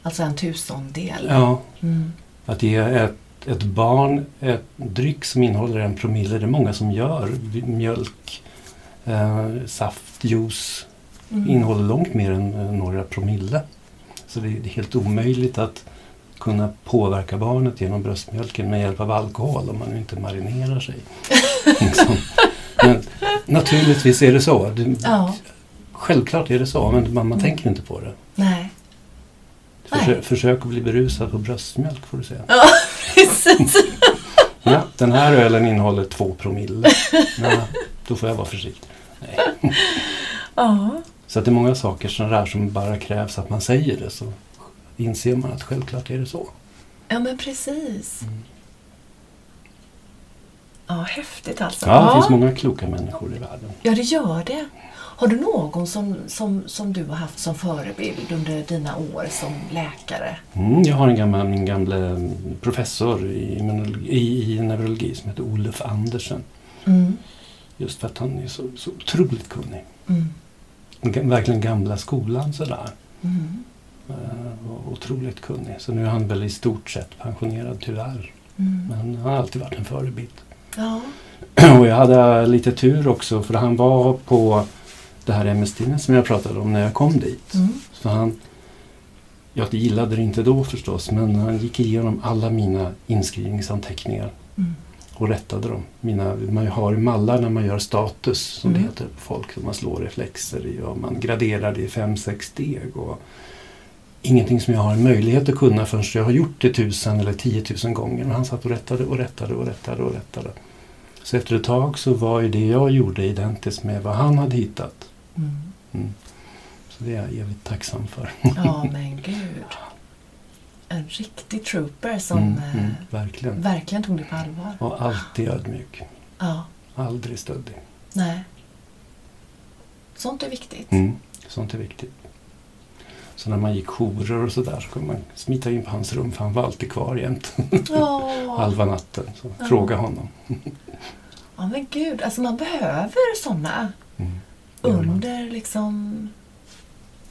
alltså en tusendel. ja, Mm. att ge ett, ett barn ett dryck som innehåller en promille, det är många som gör. Mjölk, eh, saft, juice Mm. innehåller långt mer än eh, några promille. Så det är helt omöjligt att kunna påverka barnet genom bröstmjölken med hjälp av alkohol om man nu inte marinerar sig. *laughs* liksom. Men naturligtvis är det så. Det, Ja, Självklart är det så, men man, man tänker inte på det. nej. Försö, Nej. försök att bli berusad på bröstmjölk får du säga. Ja, *laughs* precis. *laughs* Ja, den här ölen innehåller två promille. Ja, då får jag vara försiktig. Nej. Ja. Så att det är många saker som, där som bara krävs att man säger det så inser man att självklart är det så. ja, men precis. Mm. Ja, häftigt alltså. Ja, det finns många kloka människor i världen. Ja, det gör det. Har du någon som, som, som du har haft som förebild under dina år som läkare? Mm, jag har en gammal, min gamle professor i, i, i neurologi som heter Olof Andersen. Mm. Just för att han är så, så otroligt kunnig. Mm. Verkligen gamla skolan sådär. Mm. Eh, och otroligt kunnig. Så nu är han väl i stort sett pensionerad tyvärr. Mm. Men han har alltid varit en förebild. Ja. *clears throat* Och jag hade lite tur också för han var på det här MS-teamet som jag pratade om när jag kom dit. Mm. Så han, jag gillade det inte då förstås, men han gick igenom alla mina inskrivningsanteckningar Mm. Och rättade dem. Mina, man har mallar när man gör status, som Mm. det heter på folk, som man slår reflexer i och man graderar det i fem, sex steg. Och ingenting som jag har en möjlighet att kunna förrän jag har gjort det tusen eller tiotusen gånger. Men han satt och rättade och rättade och rättade och rättade. Så efter ett tag så var ju det jag gjorde identiskt med vad han hade hittat. Mm. Mm. Så det är jag evigt tacksam för. Ja, men gud. En riktig trooper som Mm, eh, mm, verkligen. verkligen tog det på allvar. Och alltid ödmjuk. Ja, Aldrig stöddig. nej. Sånt är viktigt. Mm. Sånt är viktigt. Så när man gick jourer och sådär så kunde man smita in på hans rum för han var alltid kvar jämt. Ja. *laughs* Halva natten. Så Ja. fråga honom. ja, men gud. Alltså man behöver såna Mm. Under liksom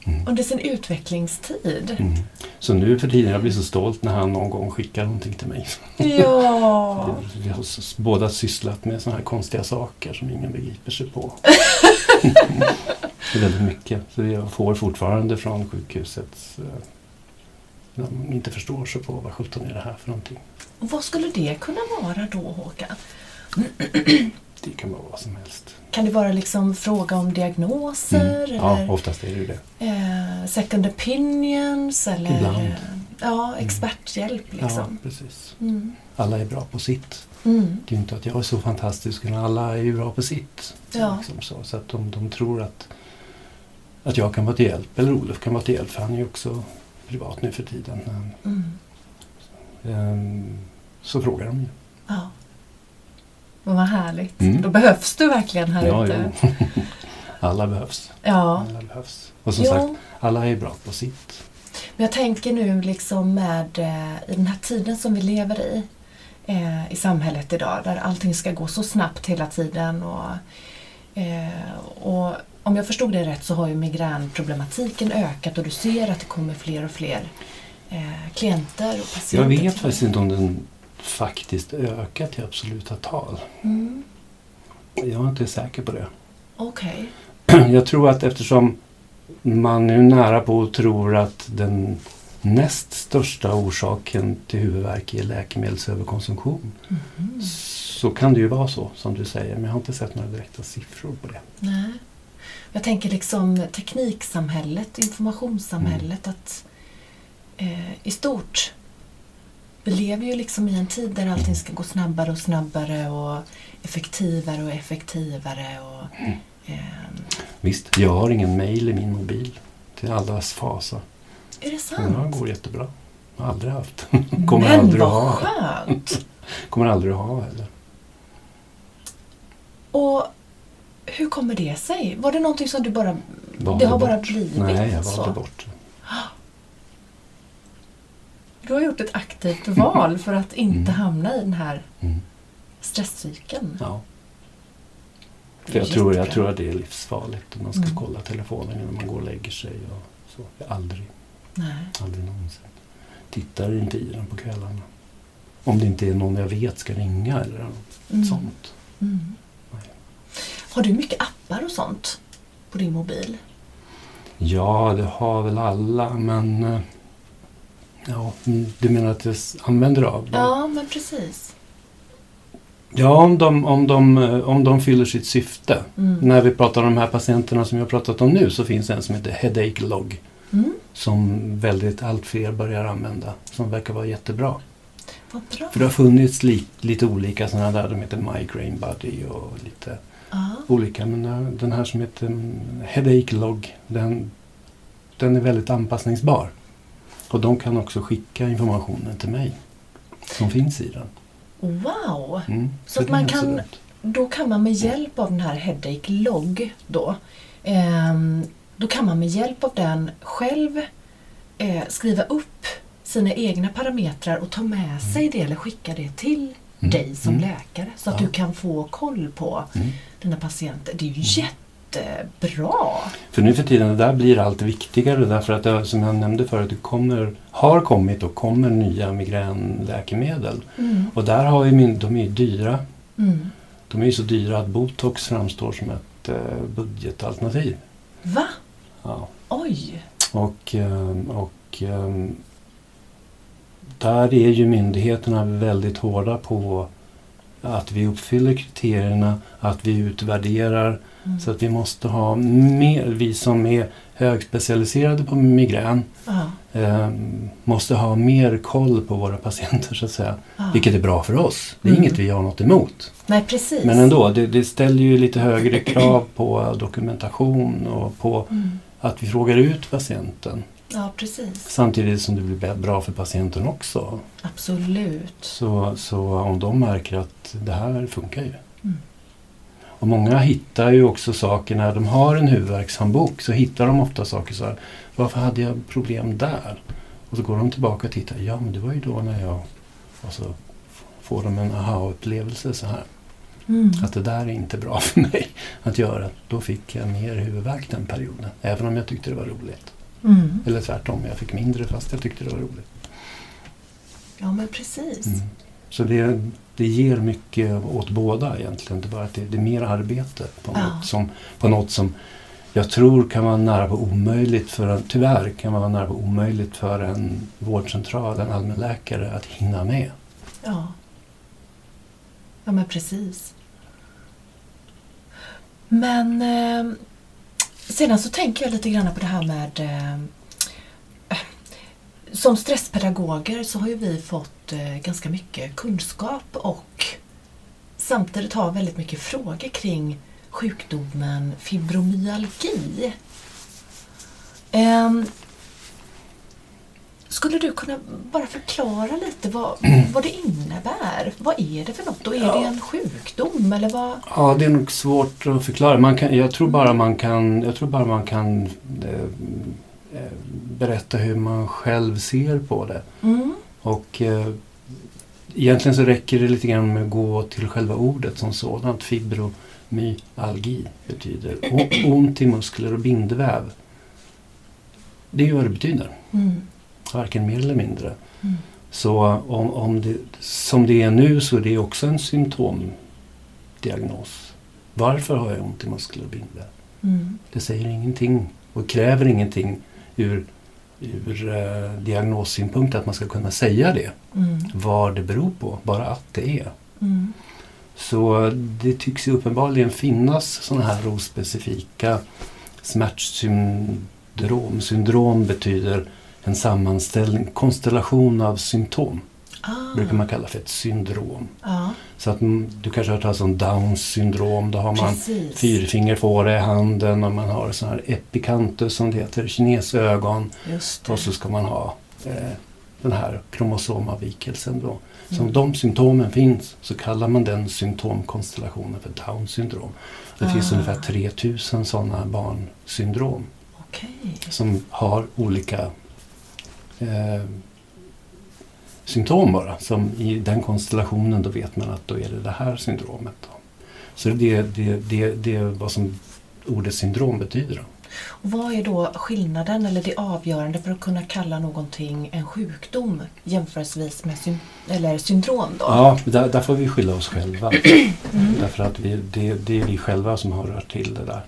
Mm. under sin utvecklingstid. Mm. Så nu för tiden, jag blir så stolt när han någon gång skickar någonting till mig. Ja. *laughs* Vi har båda sysslat med såna här konstiga saker som ingen begriper sig på. *laughs* det är väldigt mycket. Så jag får fortfarande från sjukhuset eh, när de inte förstår sig på vad sjutton är det här för någonting. Och vad skulle det kunna vara då, Håkan? Det kan vara vad som helst. Kan det vara liksom fråga om diagnoser? Mm. Ja, Eller oftast är det ju det. eh, second opinions? Eller Ibland. eh, ja, experthjälp Ja, liksom. precis. Mm. Alla är bra på sitt. Mm. Det är ju inte att jag är så fantastisk, utan alla är ju bra på sitt. Ja. Liksom så så att de, de tror att, att jag kan vara till hjälp, eller Olof kan vara till hjälp, för han är ju också privat nu för tiden. Mm. ehm, så frågar de ju. Ja. Men vad härligt. Mm. Då behövs du verkligen här Ja, ute. jo. *laughs* alla behövs. Ja. Alla behövs. Och som Jo. sagt, alla är bra på sitt. Men jag tänker nu liksom med eh, i den här tiden som vi lever i eh, i samhället idag där allting ska gå så snabbt hela tiden och, eh, och om jag förstod det rätt så har ju migränproblematiken ökat och du ser att det kommer fler och fler eh, klienter och patienter. Jag vet dig. faktiskt inte om den faktiskt ökat i absoluta tal. Mm, Jag är inte säker på det. Okej. *clears throat* Jag tror att eftersom man nu nära på tror att den näst största orsaken till huvudvärk är läkemedelsöverkonsumtion Mhm. så kan det ju vara så som du säger. Men jag har inte sett några direkta siffror på det. Nej. Jag tänker liksom tekniksamhället, informationssamhället Mm. att eh, i stort vi lever ju liksom i en tid där allting ska gå snabbare och snabbare och effektivare och effektivare. Och, Mm. ehm, Visst, jag har ingen mail i min mobil. Till allas fasa. är det Ja, sant? det går jättebra. Jag har aldrig haft. Kommer Men aldrig vad ha. skönt! *laughs* Kommer aldrig att ha heller. Och hur kommer det sig? Var det någonting som du bara... Valde det har bara bort. blivit Nej, jag så? valde bort det. Du har gjort ett aktivt val för att inte Mm. hamna i den här Mm. stresscykeln. Ja. För jag tror, jag tror att det är livsfarligt om man ska Mm. kolla telefonen innan man går och lägger sig. Och så. Jag aldrig, Nej. aldrig någonsin. Tittar inte i den på kvällarna. Om det inte är någon jag vet ska ringa eller något Mm. sånt. Mm. Har du mycket appar och sånt på din mobil? Ja, det har väl alla men... eh, Ja, mm, du menar att jag använder av dem? Ja, men precis. Ja, om de, om, de, eh, om de fyller sitt syfte. Mm. När vi pratar om de här patienterna som jag har pratat om nu så finns en som heter Headache Log. Mm. Som väldigt allt fler börjar använda. Som verkar vara jättebra. Vad bra. För det har funnits li, lite olika sådana där. De heter Migraine Buddy och lite Ja. olika. Men den- den här som heter mm, Headache Log. Den, den är väldigt anpassningsbar. Och de kan också skicka informationen till mig. Som finns i den. Wow! Mm, Så att det är man så kan-. Då kan man med hjälp av den här Headache Log då, ehm, då kan man med hjälp av den själv eh, skriva upp sina egna parametrar och ta med sig det eller skicka det till Mm. dig som Mm. läkare så att Ja. du kan få koll på Mm. dina patienter. Det är ju jättebra! För nu för tiden, det där blir allt viktigare därför att det, som jag nämnde förut, det kommer, har kommit och kommer nya migränläkemedel. Mm. Och där har ju de är ju dyra. Mm. De är ju så dyra att botox framstår som ett eh, budgetalternativ. Va? Ja. Oj! Och, eh, och eh, där är ju myndigheterna väldigt hårda på att vi uppfyller kriterierna, att vi utvärderar. Mm. Så att vi måste ha mer, vi som är högspecialiserade på migrän, eh, måste ha mer koll på våra patienter så att säga. ja. Vilket är bra för oss. Det är Mm. inget vi har något emot. Nej, precis. Men ändå, det, det ställer ju lite högre krav på dokumentation och på Mm. att vi frågar ut patienten. Ja, precis. Samtidigt som det blir bra för patienten också. Absolut. Så, så om de märker att det här funkar ju. Mm. Och många hittar ju också saker när de har en huvudvärkshandbok så hittar de ofta saker så här. Varför hade jag problem där? Och så går de tillbaka och tittar. Ja, men det var ju då när jag... Och så får de en aha-upplevelse så här. Mm. Att det där är inte bra *laughs* för mig att göra. Då fick jag mer huvudvärk den perioden. Även om jag tyckte det var roligt. Mm. Eller tvärtom, jag fick mindre fast jag tyckte det var roligt. Ja, men precis. Mm. Så det, det ger mycket åt båda egentligen. Det är bara att det, det är mer arbete på Ja. något, som, på något som jag tror kan vara nära på omöjligt för en, tyvärr kan vara nära på omöjligt för en vårdcentral, en allmänläkare att hinna med. Ja. Ja, men precis. Men eh, sedan så tänker jag lite grann på det här med eh, som stresspedagoger så har ju vi fått eh, ganska mycket kunskap och samtidigt har väldigt mycket frågor kring sjukdomen fibromyalgi. Ehm, skulle du kunna bara förklara lite vad, *clears throat* vad det innebär? Vad är det för något? Och är Ja. det en sjukdom eller vad? Ja, det är nog svårt att förklara. Man kan, jag tror bara man kan, jag tror bara man kan eh, eh, berätta hur man själv ser på det. Mm. Och eh, egentligen så räcker det lite grann med att gå till själva ordet som sådant. Fibromyalgi betyder ont i muskler och bindväv. Det är ju vad det betyder. Mm. Varken mer eller mindre. Mm. Så om, om det, som det är nu så är det också en symptomdiagnos. Varför har jag ont i muskler och bindväv? Mm. Det säger ingenting och kräver ingenting ur, ur eh, diagnossynpunkt att man ska kunna säga det. Mm. Vad det beror på, bara att det är. Mm. Så det tycks ju uppenbarligen finnas sådana här ospecifika smärtsyndrom. Syndrom betyder en sammanställning, konstellation av symptom. Ah. brukar man kalla för ett syndrom. Ja, Så att du kanske har hört talas om Downs syndrom. Då har man precis. fyrfingerfåra i handen och man har sån här epicantus som det heter, kinesögon. Och så ska man ha eh, den här kromosomavvikelsen då. Så om Mm. de symptomen finns så kallar man den symptomkonstellationen för Downs syndrom. Det finns Ah. ungefär 3000 sådana barnsyndrom Okej. som har olika eh, symptom bara. Som i den konstellationen då vet man att då är det det här syndromet. Då. Så det, det, det, det är vad som ordet syndrom betyder. Då. Och vad är då skillnaden eller det avgörande för att kunna kalla någonting en sjukdom jämförelsevis med sym- eller syndrom då? Ja, där, där får vi skylla oss själva. *clears throat* Därför att vi, det, det är vi själva som har rört till det där.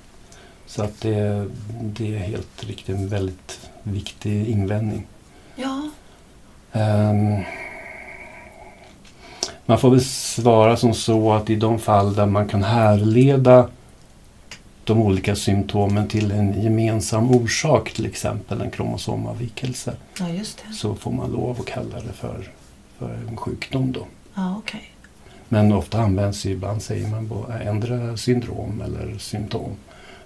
Så att det, det är helt riktigt en väldigt viktig invändning. Ja. Ehm, man får väl svara som så att i de fall där man kan härleda de olika symptomen till en gemensam orsak, till exempel en kromosomavvikelse, ja, så får man lov att kalla det för, för en sjukdom. Då. Ja, okej. Men ofta används ju, ibland säger man bara ändra syndrom eller symptom.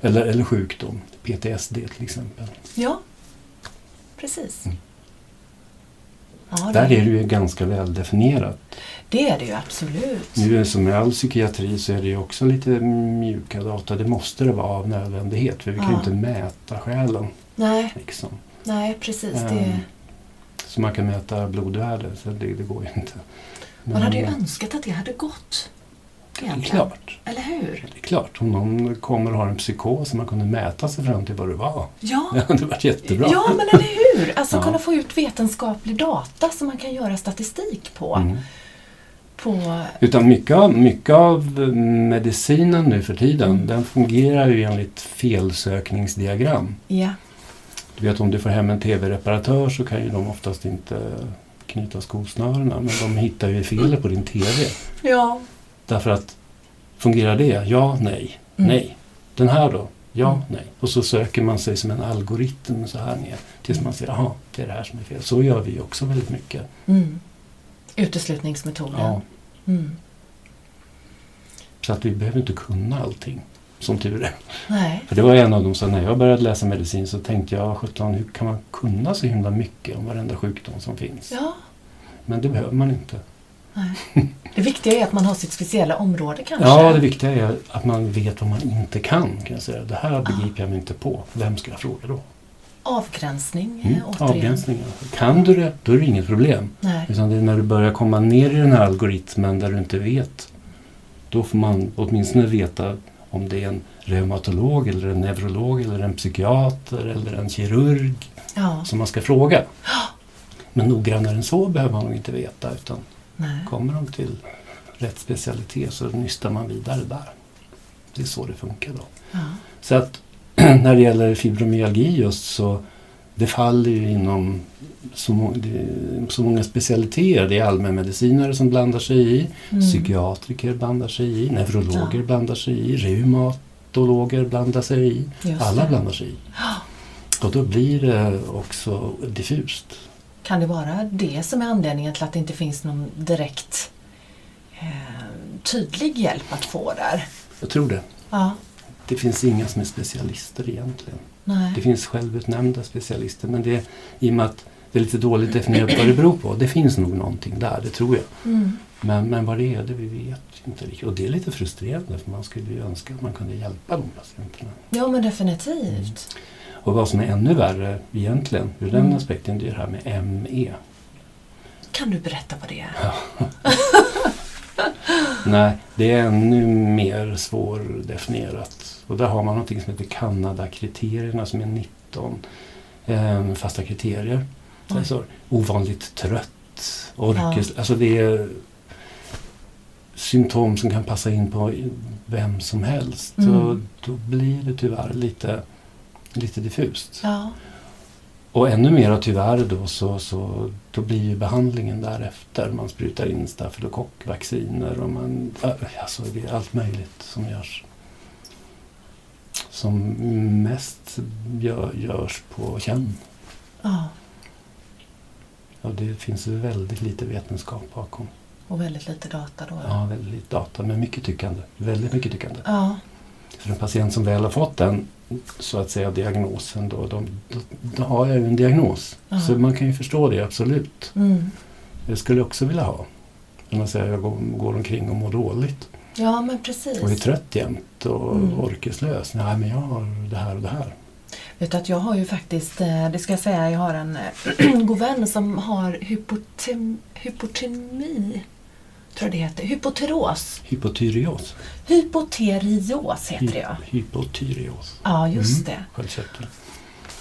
Eller, eller sjukdom, PTSD till exempel. Ja, precis. Mm. Ja, Där är det ju ganska väl definierat. det är det ju absolut. Nu som med all psykiatri så är det ju också lite mjuka data. Det måste det vara av nödvändighet för vi kan ju Ja. inte mäta själen. Nej, Liksom. nej precis. Ehm, Det... Så man kan mäta blodvärde, så det, det går ju inte. Man hade ju önskat att det hade gått. Det är Egentligen. klart. Eller hur? Det är klart. Om någon kommer och har en psykos och man kunde mäta sig fram till vad det var. Ja, *laughs* Det hade varit jättebra. ja men eller hur? Alltså Ja. kunna få ut vetenskaplig data som man kan göra statistik på. Mm. på Utan mycket av, mycket av medicinen nu för tiden, Mm. den fungerar ju enligt felsökningsdiagram. ja, Du vet om du får hem en TV-reparatör så kan ju de oftast inte knyta skosnörena men de hittar ju felet på din TV. ja. Därför att fungerar det? Ja, nej, Mm. nej. Den här då? Ja, Mm. nej. Och så söker man sig som en algoritm så här ner tills man ser, jaha, det är det här som är fel. Så gör vi också väldigt mycket. Mm. Uteslutningsmetoden. Ja, Mm. så att vi behöver inte kunna allting, som tur är. Nej. För det var en av dem som när jag började läsa medicin så tänkte jag, sjutton, hur kan man kunna så himla mycket om varenda sjukdom som finns? Ja. Men det behöver man inte. Nej. Det viktiga är att man har sitt speciella område kanske. Ja, det viktiga är att man vet vad man inte kan. kan jag säga. Det här begriper jag mig inte på. Vem ska jag fråga då? Avgränsning Mm, mm. återigen. avgränsningar. Kan du det, då är det inget problem. Nej. Utan det är när du börjar komma ner i den här algoritmen där du inte vet. Då får man åtminstone veta om det är en reumatolog, eller en neurolog, eller en psykiater eller en kirurg Ja. som man ska fråga. Men noggrannare än så behöver man nog inte veta. Utan Nej. kommer de till rätt specialitet så nystar man vidare där. Det är så det funkar då. Ja. Så att *clears throat* när det gäller fibromyalgi just så det faller ju inom så, många specialiteter. Det är allmänmedicinare som blandar sig i, Mm. psykiatriker blandar sig i, neurologer Ja. blandar sig i, reumatologer blandar sig i. Just Alla det. blandar sig i. Och då blir det också diffust. Kan det vara det som är anledningen till att det inte finns någon direkt eh, tydlig hjälp att få där? Jag tror det. Ja. Det finns inga som är specialister egentligen. Nej. Det finns självutnämnda specialister men det i och med att det är lite dåligt definierat vad det beror på. Det finns nog någonting där, det tror jag. Mm. Men, men vad det är, det vi vet inte riktigt. Och det är lite frustrerande för man skulle ju önska att man kunde hjälpa de patienterna. Ja, men definitivt. Och vad som är ännu värre egentligen ur den Mm. aspekten det är det här med ME. Kan du berätta vad det är? *laughs* Nej, det är ännu mer svårdefinierat. Och där har man någonting som heter Kanada-kriterierna som är 19 eh, fasta kriterier. Oj. Alltså, ovanligt trött, orkes... Alltså det är symptom som kan passa in på vem som helst. Mm. Och då blir det tyvärr lite, lite diffust. Ja. Och ännu mer tyvärr då så, så då blir ju behandlingen därefter. Man sprutar in stafylokockvacciner och man, alltså det är allt möjligt som görs. Som mest gör, görs på känn. ja. Och det finns väldigt lite vetenskap bakom. Och väldigt lite data då. Ja, väldigt lite data men mycket tyckande. Väldigt mycket tyckande. Ja. För en patient som väl har fått den så att säga diagnosen då, de, då, då har jag ju en diagnos. Ja. Så man kan ju förstå det absolut. Mm. Det skulle jag också vilja ha. När man säger att jag går, går omkring och mår dåligt ja, men precis. och är trött jämt och Mm. orkeslös. Nej, men jag har det här och det här. Vet du att jag har ju faktiskt, eh, det ska jag säga, jag har en eh, *clears throat* god vän som har hypotem, hypotemi, tror det heter, hypoteros. Hypotyreos. Hypoterios heter det ja. Hypotyreos. Ja, just Mm. det.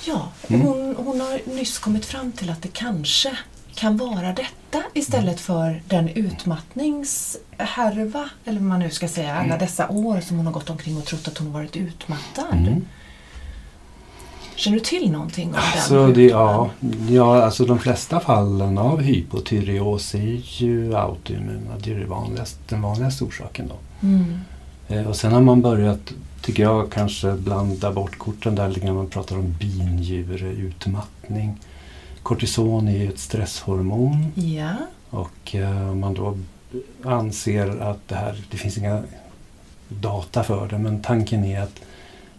Ja, Mm. hon, hon har nyss kommit fram till att det kanske kan vara detta istället för den utmattningshärva, eller vad man nu ska säga, alla dessa år som hon har gått omkring och trott att hon har varit utmattad. Mm. Känner du till någonting om Alltså, den? det, ja, ja, alltså de flesta fallen av hypotyreos är ju autoimmuna. Det är det vanligaste, den vanligaste orsaken. Då. Mm. Eh, och sen har man börjat, tycker jag, kanske blanda bort korten där grann. Man pratar om binjureutmattning. Kortison är ju ett stresshormon Ja. och eh, man då anser att det här, det finns inga data för det, men tanken är att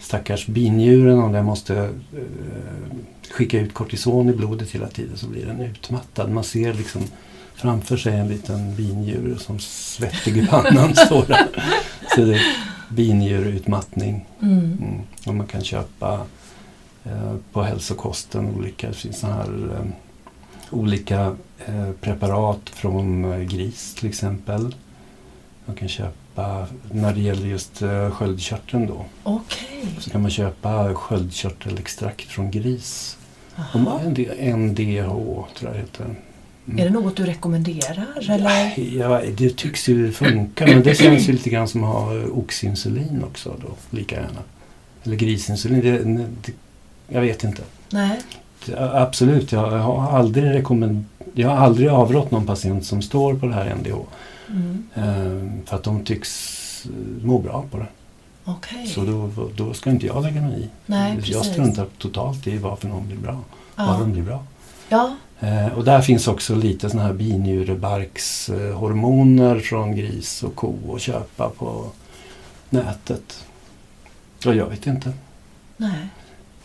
stackars binjuren om den måste eh, skicka ut kortison i blodet hela tiden så blir den utmattad. Man ser liksom framför sig en liten binjur som svettig i pannan *laughs* står där. Så det är binjurutmattning. Mm. Mm. Och man kan köpa eh, på hälsokosten olika, det finns såna här eh, olika preparat från gris till exempel. Man kan köpa, när det gäller just eh, sköldkörteln då, Okej. så kan man köpa sköldkörtelextrakt från gris. NDH tror jag heter. Mm. Är det något du rekommenderar? Eller? Ja, det tycks ju funka men det känns ju lite grann som att ha eh, oxinsulin också då, lika gärna. Eller grisinsulin, det, det, jag vet inte. Nej. Absolut, jag har aldrig rekommend, jag har aldrig avrått någon patient som står på det här NDH. Mm. Eh, för att de tycks eh, må bra på det. Okej. Så då, då ska inte jag lägga mig i. Nej, jag precis. struntar totalt i varför någon blir bra. Var Ja. de blir bra. ja. Eh, och där finns också lite såna här binjurebarkshormoner från gris och ko att köpa på nätet. Och jag vet inte. Nej.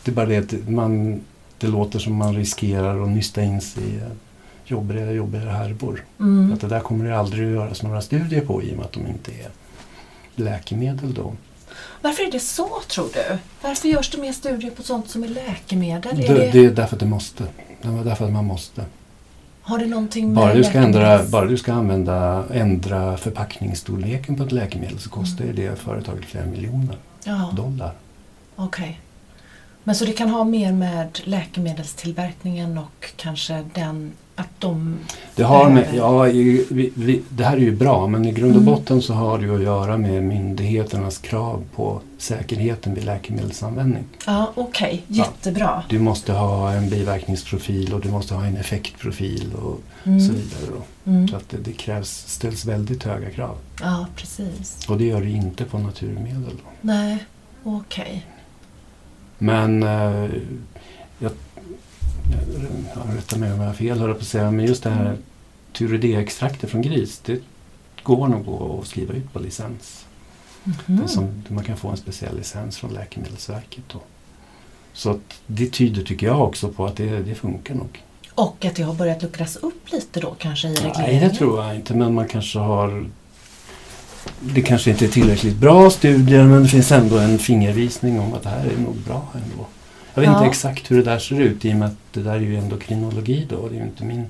Det är bara det att man, det låter som man riskerar att nysta in sig i jobbiga, jobbiga härvor. Mm. Att det där kommer det aldrig att göras några studier på i och med att de inte är läkemedel då. Varför är det så tror du? Varför görs det mer studier på sånt som är läkemedel? Det, Är det, det är därför att det måste. Det är därför att man måste. har det någonting med Bara du ska, ändra, bara du ska använda, ändra förpackningsstorleken på ett läkemedel så kostar ju det företaget flera miljoner Ja, dollar. okej. Men så det kan ha mer med läkemedelstillverkningen och kanske den att de... Det, har med, ja, vi, vi, det här är ju bra men i grund och Mm. botten så har det ju att göra med myndigheternas krav på säkerheten vid läkemedelsanvändning. Ja, okej. Jättebra. Du måste ha en biverkningsprofil och du måste ha en effektprofil och Mm. så vidare. Mm. Så att det, det krävs, ställs väldigt höga krav. Ja, precis. Och det gör det inte på naturmedel. Då. Nej, okej. Men eh, jag, rätta mig om jag har fel, höll på att säga, men just det här Mm. Turidé-extraktet från gris, det går nog att skriva ut på licens. Det är som, man kan få en speciell licens från Läkemedelsverket. Då. Så att det tyder, tycker jag, också på att det, det funkar nog. Och att det har börjat luckras upp lite då kanske i regleringen? Nej, det tror jag inte, men man kanske har... Det kanske inte är tillräckligt bra studier, men det finns ändå en fingervisning om att det här är nog bra ändå. Jag vet Ja. inte exakt hur det där ser ut i och med att det där är ju endokrinologi då. Det är ju inte min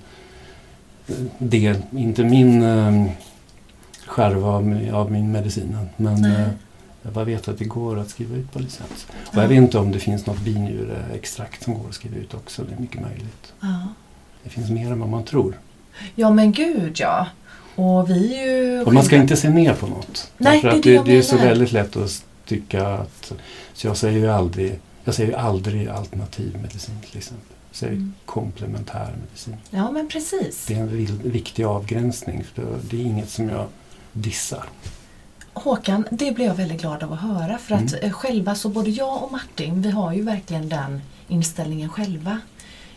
del, inte min eh, skärva av, av min medicinen. Men eh, jag bara vet att det går att skriva ut på licens. Och Ja. jag vet inte om det finns något binjureextrakt som går att skriva ut också. Det är mycket möjligt. Ja. Det finns mer än vad man tror. ja, men gud ja. Och vi är ju... Och man ska inte se ner på något. Nej, det är det det, är så väldigt lätt att tycka att... Så jag säger ju aldrig, jag säger aldrig alternativ medicin till exempel. Jag säger Mm. komplementär medicin. Ja, men precis. Det är en viktig avgränsning. För det är inget som jag dissar. Håkan, det blev jag väldigt glad av att höra för att Mm. eh, själva så både jag och Martin, vi har ju verkligen den inställningen själva.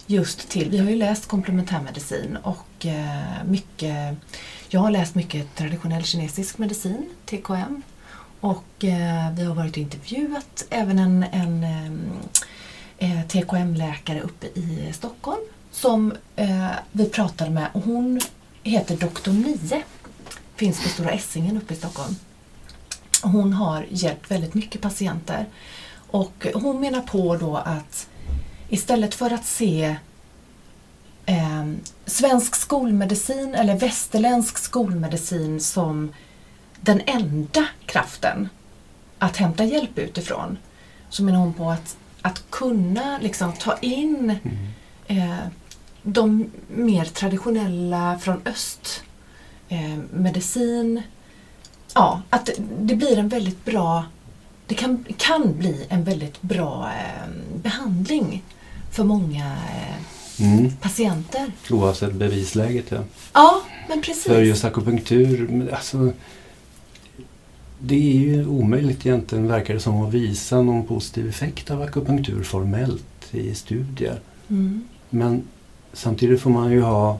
Just till, vi har ju läst komplementärmedicin och eh, mycket, jag har läst mycket traditionell kinesisk medicin, TKM. Och eh, vi har varit och intervjuat även en, en eh, eh TKM-läkare uppe i Stockholm som eh, vi pratade med och hon heter Doktor 9. Finns på Stora Essingen uppe i Stockholm. Hon har hjälpt väldigt mycket patienter. Och hon menar på då att istället för att se eh, svensk skolmedicin eller västerländsk skolmedicin som den enda kraften att hämta hjälp utifrån så menar hon på att, att kunna liksom ta in eh, de mer traditionella från öst eh, medicin. Ja, att det- det blir en väldigt bra det kan, kan bli en väldigt bra eh, behandling för många eh, Mm. patienter. Oavsett bevisläget. Ja. Ja, men precis. För just akupunktur, alltså, det är ju omöjligt egentligen, verkar det som, att visa någon positiv effekt av akupunktur formellt i studier. Mm. Men samtidigt får man ju ha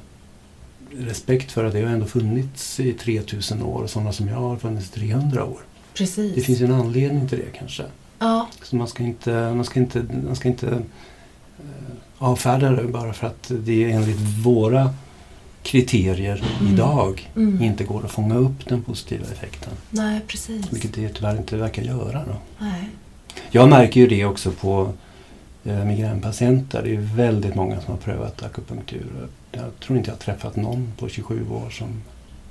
respekt för att det har ändå funnits i 3000 år och sådana som jag har funnits i 300 år. Precis. Det finns ju en anledning till det kanske. Ja, Så man ska inte, man ska inte, man ska inte eh, avfärda det bara för att det enligt våra kriterier Mm. idag mm. inte går att fånga upp den positiva effekten. nej precis. Vilket det tyvärr inte verkar göra. Då. Nej. Jag märker ju det också på eh, migränpatienter. Det är väldigt många som har prövat akupunktur. Jag tror inte jag har träffat någon på 27 år som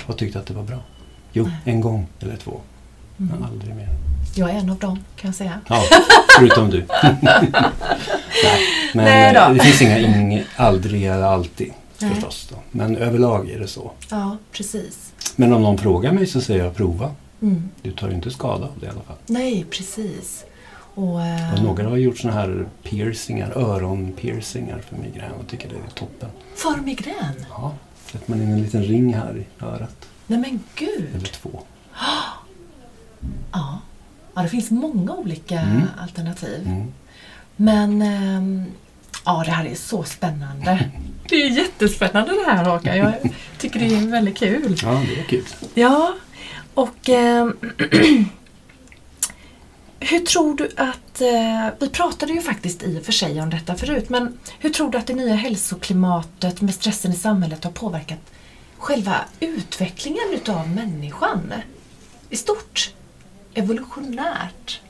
har tyckt att det var bra. Jo, Nej. en gång eller två. Mm. Men aldrig mer. Jag är en av dem kan jag säga. Ja, förutom du. *laughs* Nej, men Nej då. eh, det finns inga ing, aldrig eller alltid Nej. förstås. Då. Men överlag är det så. Ja, precis. Men om någon frågar mig så säger jag prova. Mm. Du tar ju inte skada av det i alla fall. Nej, precis. Och, eh, Och några har gjort såna här piercingar, öronpiercingar för migrän och tycker det är toppen. För migrän? Ja, sätter man in en liten ring här i örat. Nej men gud! Eller två. Ja. ja, det finns många olika Mm. alternativ. Mm. Men ehm, ja, det här är så spännande. *laughs* Det är jättespännande det här Håkan. Jag tycker det är väldigt kul. Ja, det är kul. Ja, och ehm, *clears throat* hur tror du att, eh, vi pratade ju faktiskt i och för sig om detta förut, men hur tror du att det nya hälsoklimatet med stressen i samhället har påverkat själva utvecklingen utav människan i stort? Evolutionärt?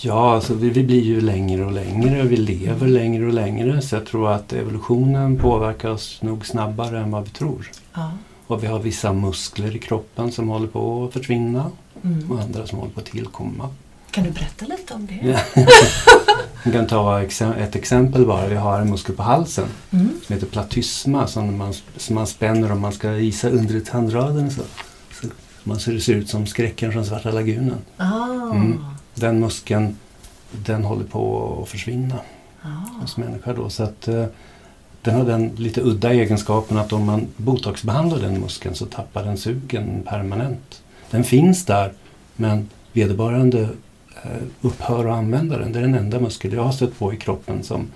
Ja, alltså vi, vi blir ju längre och längre och vi lever längre och längre. Så jag tror att evolutionen påverkar oss nog snabbare än vad vi tror. Ja. Och vi har vissa muskler i kroppen som håller på att försvinna Mm. och andra som håller på att tillkomma. Kan du berätta lite om det? Ja. *laughs* Jag kan ta ett exempel bara. Vi har en muskel på halsen Mm. som heter platysma som man, som man spänner om man ska isa undre tandraden. Så. Så man ser, det ser ut som skräcken från Svarta lagunen. Ah. Mm. Den muskeln den håller på att försvinna Ah. hos människor. Då. Så att, eh, den har den lite udda egenskapen att om man botoxbehandlar den muskeln så tappar den sugen permanent. Den finns där men vederbörande eh, upphör att använda den. Det är den enda muskel jag har stött på i kroppen som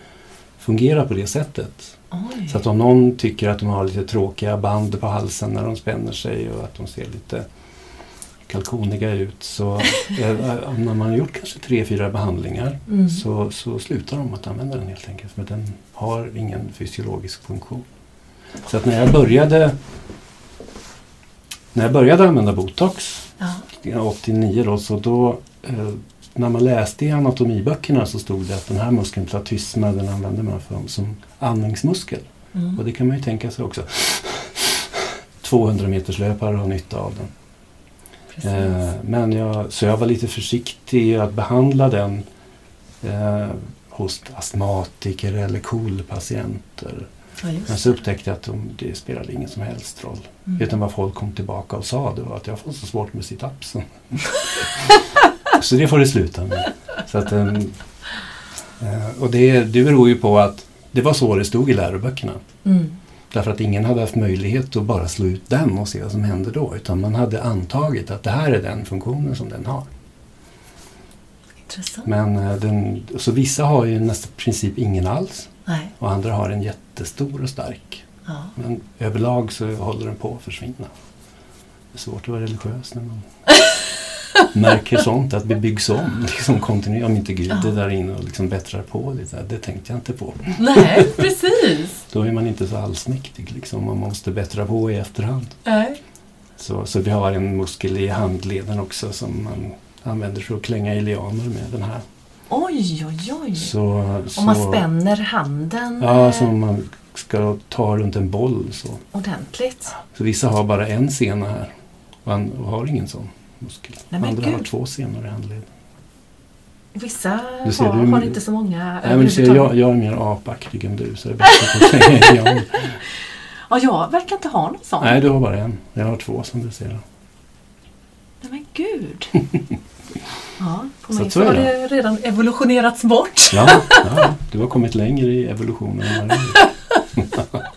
fungerar på det sättet. Oj. Så att om någon tycker att de har lite tråkiga band på halsen när de spänner sig och att de ser lite kalkoniga ut så eh, när man har gjort kanske tre, fyra behandlingar Mm. så, så slutar de att använda den helt enkelt. För den har ingen fysiologisk funktion. Så att när jag började när jag började använda botox Ja. 1989 då, så då eh, när man läste i anatomiböckerna så stod det att den här muskeln, platysma, den använder man för, som andningsmuskel. Mm. Och det kan man ju tänka sig också. 200 meters löpare har nytta av den. Eh, men jag, så jag var lite försiktig att behandla den eh, hos astmatiker eller KOL-patienter. Ja, Men så upptäckte jag att de, det spelade ingen som helst roll. Mm. Utan vad folk kom tillbaka och sa det var att jag får så svårt med sit-upsen. *laughs* så det får det sluta med. Så att, ehm, eh, och det, det beror ju på att det var så det stod i läroböckerna. Mm. Därför att ingen hade haft möjlighet att bara slå ut den och se vad som hände då. Utan man hade antagit att det här är den funktionen som den har. Intressant. Men eh, den, så vissa har ju nästan princip ingen alls. Nej. Och andra har en jättestor och stark. Ja. Men överlag så håller den på att försvinna. Det är svårt att vara religiös när man *laughs* märker sånt, att det byggs om *laughs* liksom kontinuerligt. Om inte Gud är där inne och liksom bättrar på lite. Det tänkte jag inte på. Nej, precis. *laughs* Då är man inte så allsmäktig liksom. Man måste bättra på i efterhand. Nej. Så, så vi har en muskel i handleden också som man använder för att klänga i lianer med den här. Oj, oj, oj. Så, så, Om man spänner handen Ja, som man ska ta runt en boll så. ordentligt. Så vissa har bara en sena här och an- och har ingen sån muskel. Nej, men Andra har gud. två senor i handleden. Vissa Du ser, har, du- har inte så många Nej, men du ser, jag, jag är mer apaktig än du så det är bättre att i lianer. *laughs* Ja, jag verkar inte ha någon sån. Nej, du har bara en. Jag har två som du ser. Nej men gud. *laughs* Ja, på mig så så har det. det redan evolutionerats bort. Ja, ja, du har kommit längre i evolutionen än vad har. *laughs*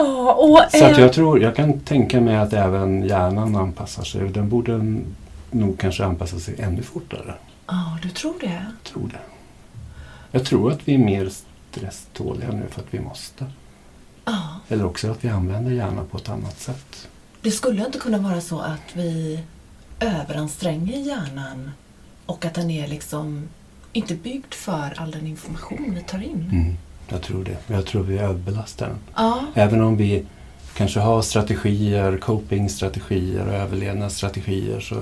Ja, och, Så att jag tror, jag kan tänka mig att även hjärnan anpassar sig. Den borde nog kanske anpassa sig ännu fortare. Ja, du tror det? Jag tror det. Jag tror att vi är mer stresståliga nu för att vi måste. Ja. Eller också att vi använder hjärnan på ett annat sätt. Det skulle inte kunna vara så att vi överanstränger hjärnan och att den är liksom inte byggd för all den information vi tar in. Mm, jag tror det. Jag tror vi överbelastar den. Ja, Även om vi kanske har strategier, copingstrategier och överlevnadsstrategier så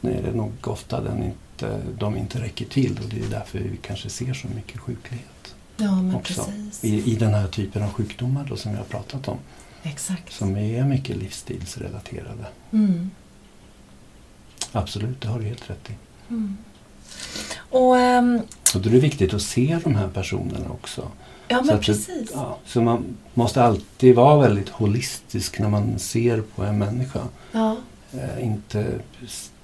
är det nog ofta den inte, de inte räcker till och det är därför vi kanske ser så mycket sjuklighet ja men också. precis. I, I den här typen av sjukdomar då som vi har pratat om. Exakt. Som är mycket livsstilsrelaterade. Mm. Absolut, det har du helt rätt i. Mm. Och, ehm, Och då är det viktigt att se de här personerna också. Ja Så men det- precis. Ja, så man måste alltid vara väldigt holistisk när man ser på en människa. Ja, Eh, inte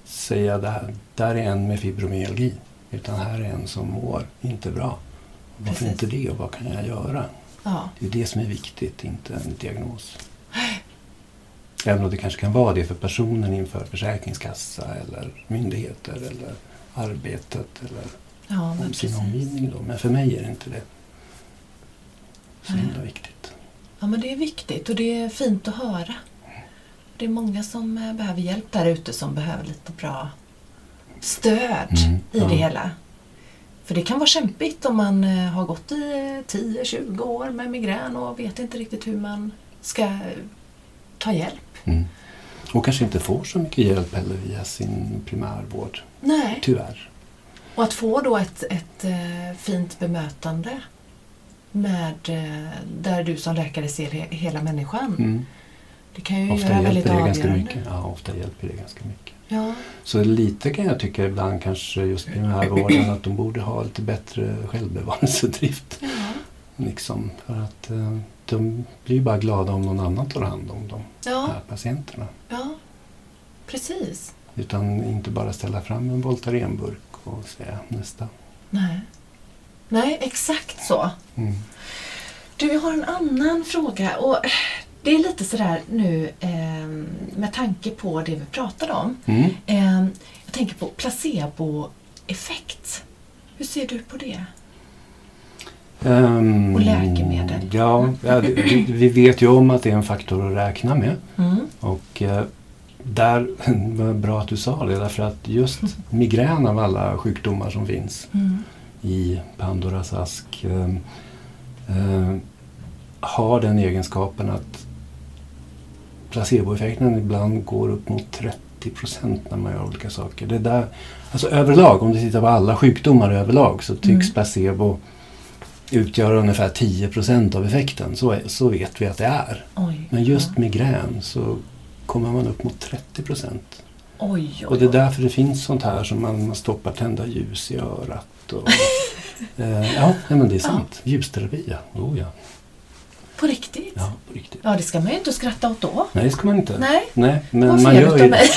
säga det här, där är en med fibromyalgi. Utan här är en som mår inte bra. Varför Precis. inte det och vad kan jag göra? ja. Det är det som är viktigt, inte en diagnos. Även om det kanske kan vara det för personen inför Försäkringskassa eller myndigheter eller arbetet eller ja om sin precis. omgivning. Då. Men för mig är det inte det. Så himla viktigt. Ja, men det är viktigt och det är fint att höra. Det är många som eh, behöver hjälp där ute som behöver lite bra stöd Mm, i ja. det hela. För det kan vara kämpigt om man eh, har gått i eh, 10-20 år med migrän och vet inte riktigt hur man ska eh, ta hjälp. Mm. Och kanske inte får så mycket hjälp heller via sin primärvård. Nej. Tyvärr. Och att få då ett, ett fint bemötande med, eh, där du som läkare ser he- hela människan. Mm. Det kan ju Ofta göra väldigt det ganska avgörande. mycket. Ja, ofta hjälper det ganska mycket. Ja, Så lite kan jag tycka ibland kanske just i den här vården att de borde ha lite bättre självbevarelsedrift. ja, Liksom, för att eh, de blir ju bara glada om någon annan tar hand om de ja, här patienterna. ja. Precis. Utan inte bara ställa fram en Voltarenburk och säga nästa. Nej. Nej, exakt så. Mm. Du, jag har en annan fråga och det är lite sådär nu eh, med tanke på det vi pratade om. Mm. Eh, jag tänker på placeboeffekt. Hur ser du på det? Ehm, Och läkemedel. Ja, ja vi, vi vet ju om att det är en faktor att räkna med. Mm. Och eh, där *laughs* var bra att du sa det därför att just migrän av alla sjukdomar som finns Mm. I Pandoras ask eh, har den egenskapen att placeboeffekten ibland går upp mot 90 procent när man gör olika saker. Det där, alltså överlag, om du tittar på alla sjukdomar överlag så tycks Mm. placebo utgöra ungefär 10 procent av effekten. Så, är, så vet vi att det är. Oj. Men just ja. migrän så kommer man upp mot 30 procent. Och det är därför det finns sånt här som man, man stoppar tända ljus i örat. Och, *laughs* eh, ja, nej, men det är sant. Ljusterapi, ja. Oh, ja. På riktigt? Ja, på riktigt. Ja, det ska man ju inte skratta åt då. Nej, det ska man inte. Nej. Nej men man gör ju det.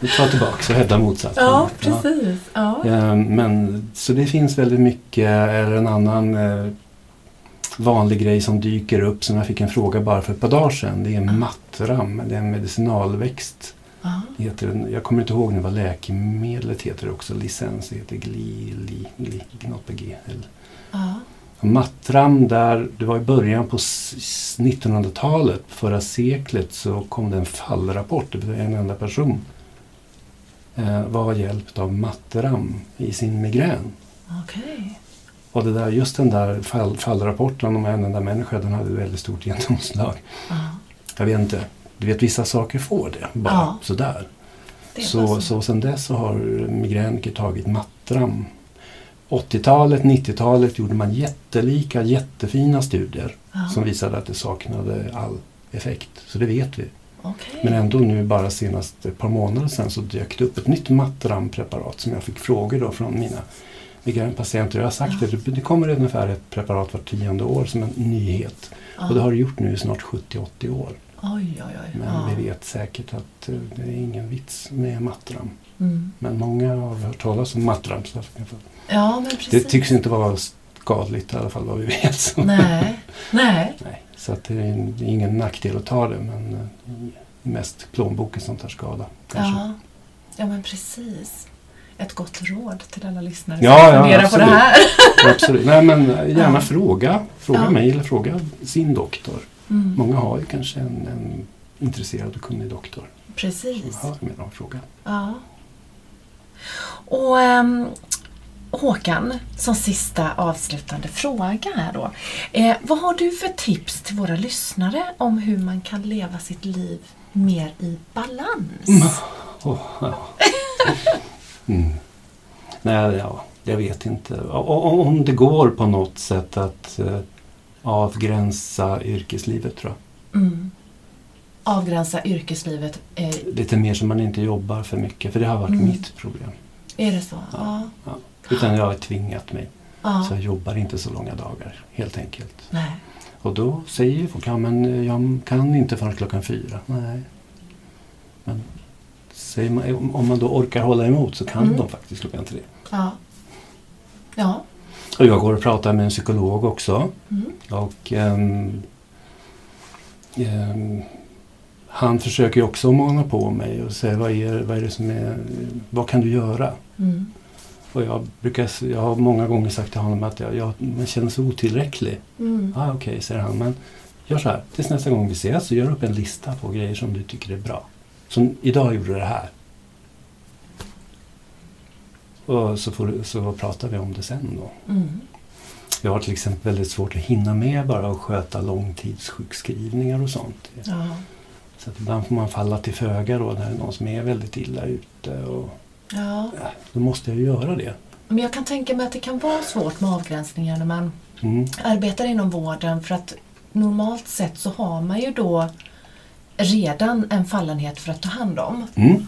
*laughs* Ta tillbaka och hävda motsatsen. Ja, precis. Ja. Ja, men, så det finns väldigt mycket, eller en annan eh, vanlig grej som dyker upp som jag fick en fråga bara för ett par dagar sedan. Det är mattram, det är en medicinalväxt. Ja. Heter den, jag kommer inte ihåg nu vad läkemedlet heter det också, licens, heter gli, li, gli, något på G. Mattram där, det var i början på s- 1900-talet, förra seklet, så kom det en fallrapport, det en enda person eh, var hjälpt av mattram i sin migrän. Okej. Och det där, just den där fall, fallrapporten om en enda människa, den hade väldigt stort genomslag. Ja. Jag vet inte, du vet vissa saker får det, bara Ja. sådär. Det Så, så sen dess så har migräniker tagit mattram. 80-talet, 90-talet gjorde man jättelika, jättefina studier Ja. som visade att det saknade all effekt. Så det vet vi. Okej. Men ändå nu bara senast ett par månader sedan så dök det upp ett nytt mattram-preparat som jag fick frågor då från mina migränpatienter. Jag har sagt Ja. det, det kommer ungefär ett preparat var tionde år som en nyhet. Ja. Och det har det gjort nu i snart 70-80 år. Oj, oj, oj. Men ja. vi vet säkert att eh, det är ingen vits med mattram. Mm. Men många har hört talas om mattram. Ja, men precis. det tycks inte vara skadligt i alla fall vad vi vet. *laughs* Nej. Nej. Nej, så att det är ingen nackdel att ta det men eh, mest plånboken som tar skada. Kanske. Ja. ja, men precis. Ett gott råd till alla lyssnare Ja, som ja, funderar på det absolut. här. *laughs* Absolut. Nej, men eh, gärna Ja. fråga. Fråga Ja. mig eller fråga sin doktor. Mm. Många har ju kanske en, en intresserad och kunnig doktor. Precis. Hör med dem och fråga. Ja. Och ehm, Håkan, som sista avslutande fråga här då. Eh, vad har du för tips till våra lyssnare om hur man kan leva sitt liv mer i balans? *laughs* Åh, ja. mm. Nej, ja, jag vet inte. Om det går på något sätt att eh, avgränsa yrkeslivet tror jag. Mm. Avgränsa yrkeslivet. Eh, Lite mer så man inte jobbar för mycket. För det har varit Mm. mitt problem. är det så? Ja. Ja. Utan jag har tvingat mig. ja. Så jag jobbar inte så långa dagar helt enkelt. Nej. Och då säger folk, ja men jag kan inte förrän klockan fyra. Nej. Men man, om- om man då orkar hålla emot så kan Mm. de faktiskt klockan tre. Ja. Ja. Och jag går och pratar med en psykolog också. Mm. Och ehm, ehm, han försöker också mana på mig och säga vad är, vad är det som är, vad kan du göra? Mm. Och jag, brukar, jag har många gånger sagt till honom att jag, jag man känner sig otillräcklig. Mm. Ah, Okej, säger han. Men gör så här. Tills nästa gång vi ses så gör upp en lista på grejer som du tycker är bra. Som idag gjorde det här. Och så, får, så pratar vi om det sen då. Mm. Jag har till exempel väldigt svårt att hinna med bara att sköta långtidssjukskrivningar och sånt. Ja. Så att ibland får man falla till föga då när någon som är väldigt illa ute. Och, ja. ja, då måste jag ju göra det. Men jag kan tänka mig att det kan vara svårt med avgränsningar när man Mm. arbetar inom vården för att normalt sett så har man ju då redan en fallenhet för att ta hand om. Mm.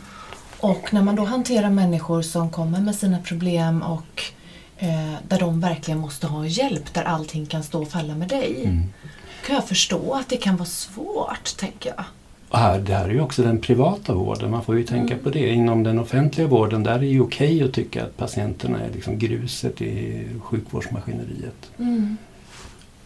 Och när man då hanterar människor som kommer med sina problem och eh, där de verkligen måste ha hjälp, där allting kan stå och falla med dig. Mm. Kan jag förstå att det kan vara svårt, tänker jag. Och här, det här är ju också den privata vården. Man får ju tänka Mm. på det. Inom den offentliga vården där är det ju okej att tycka att patienterna är liksom gruset i sjukvårdsmaskineriet. Mm.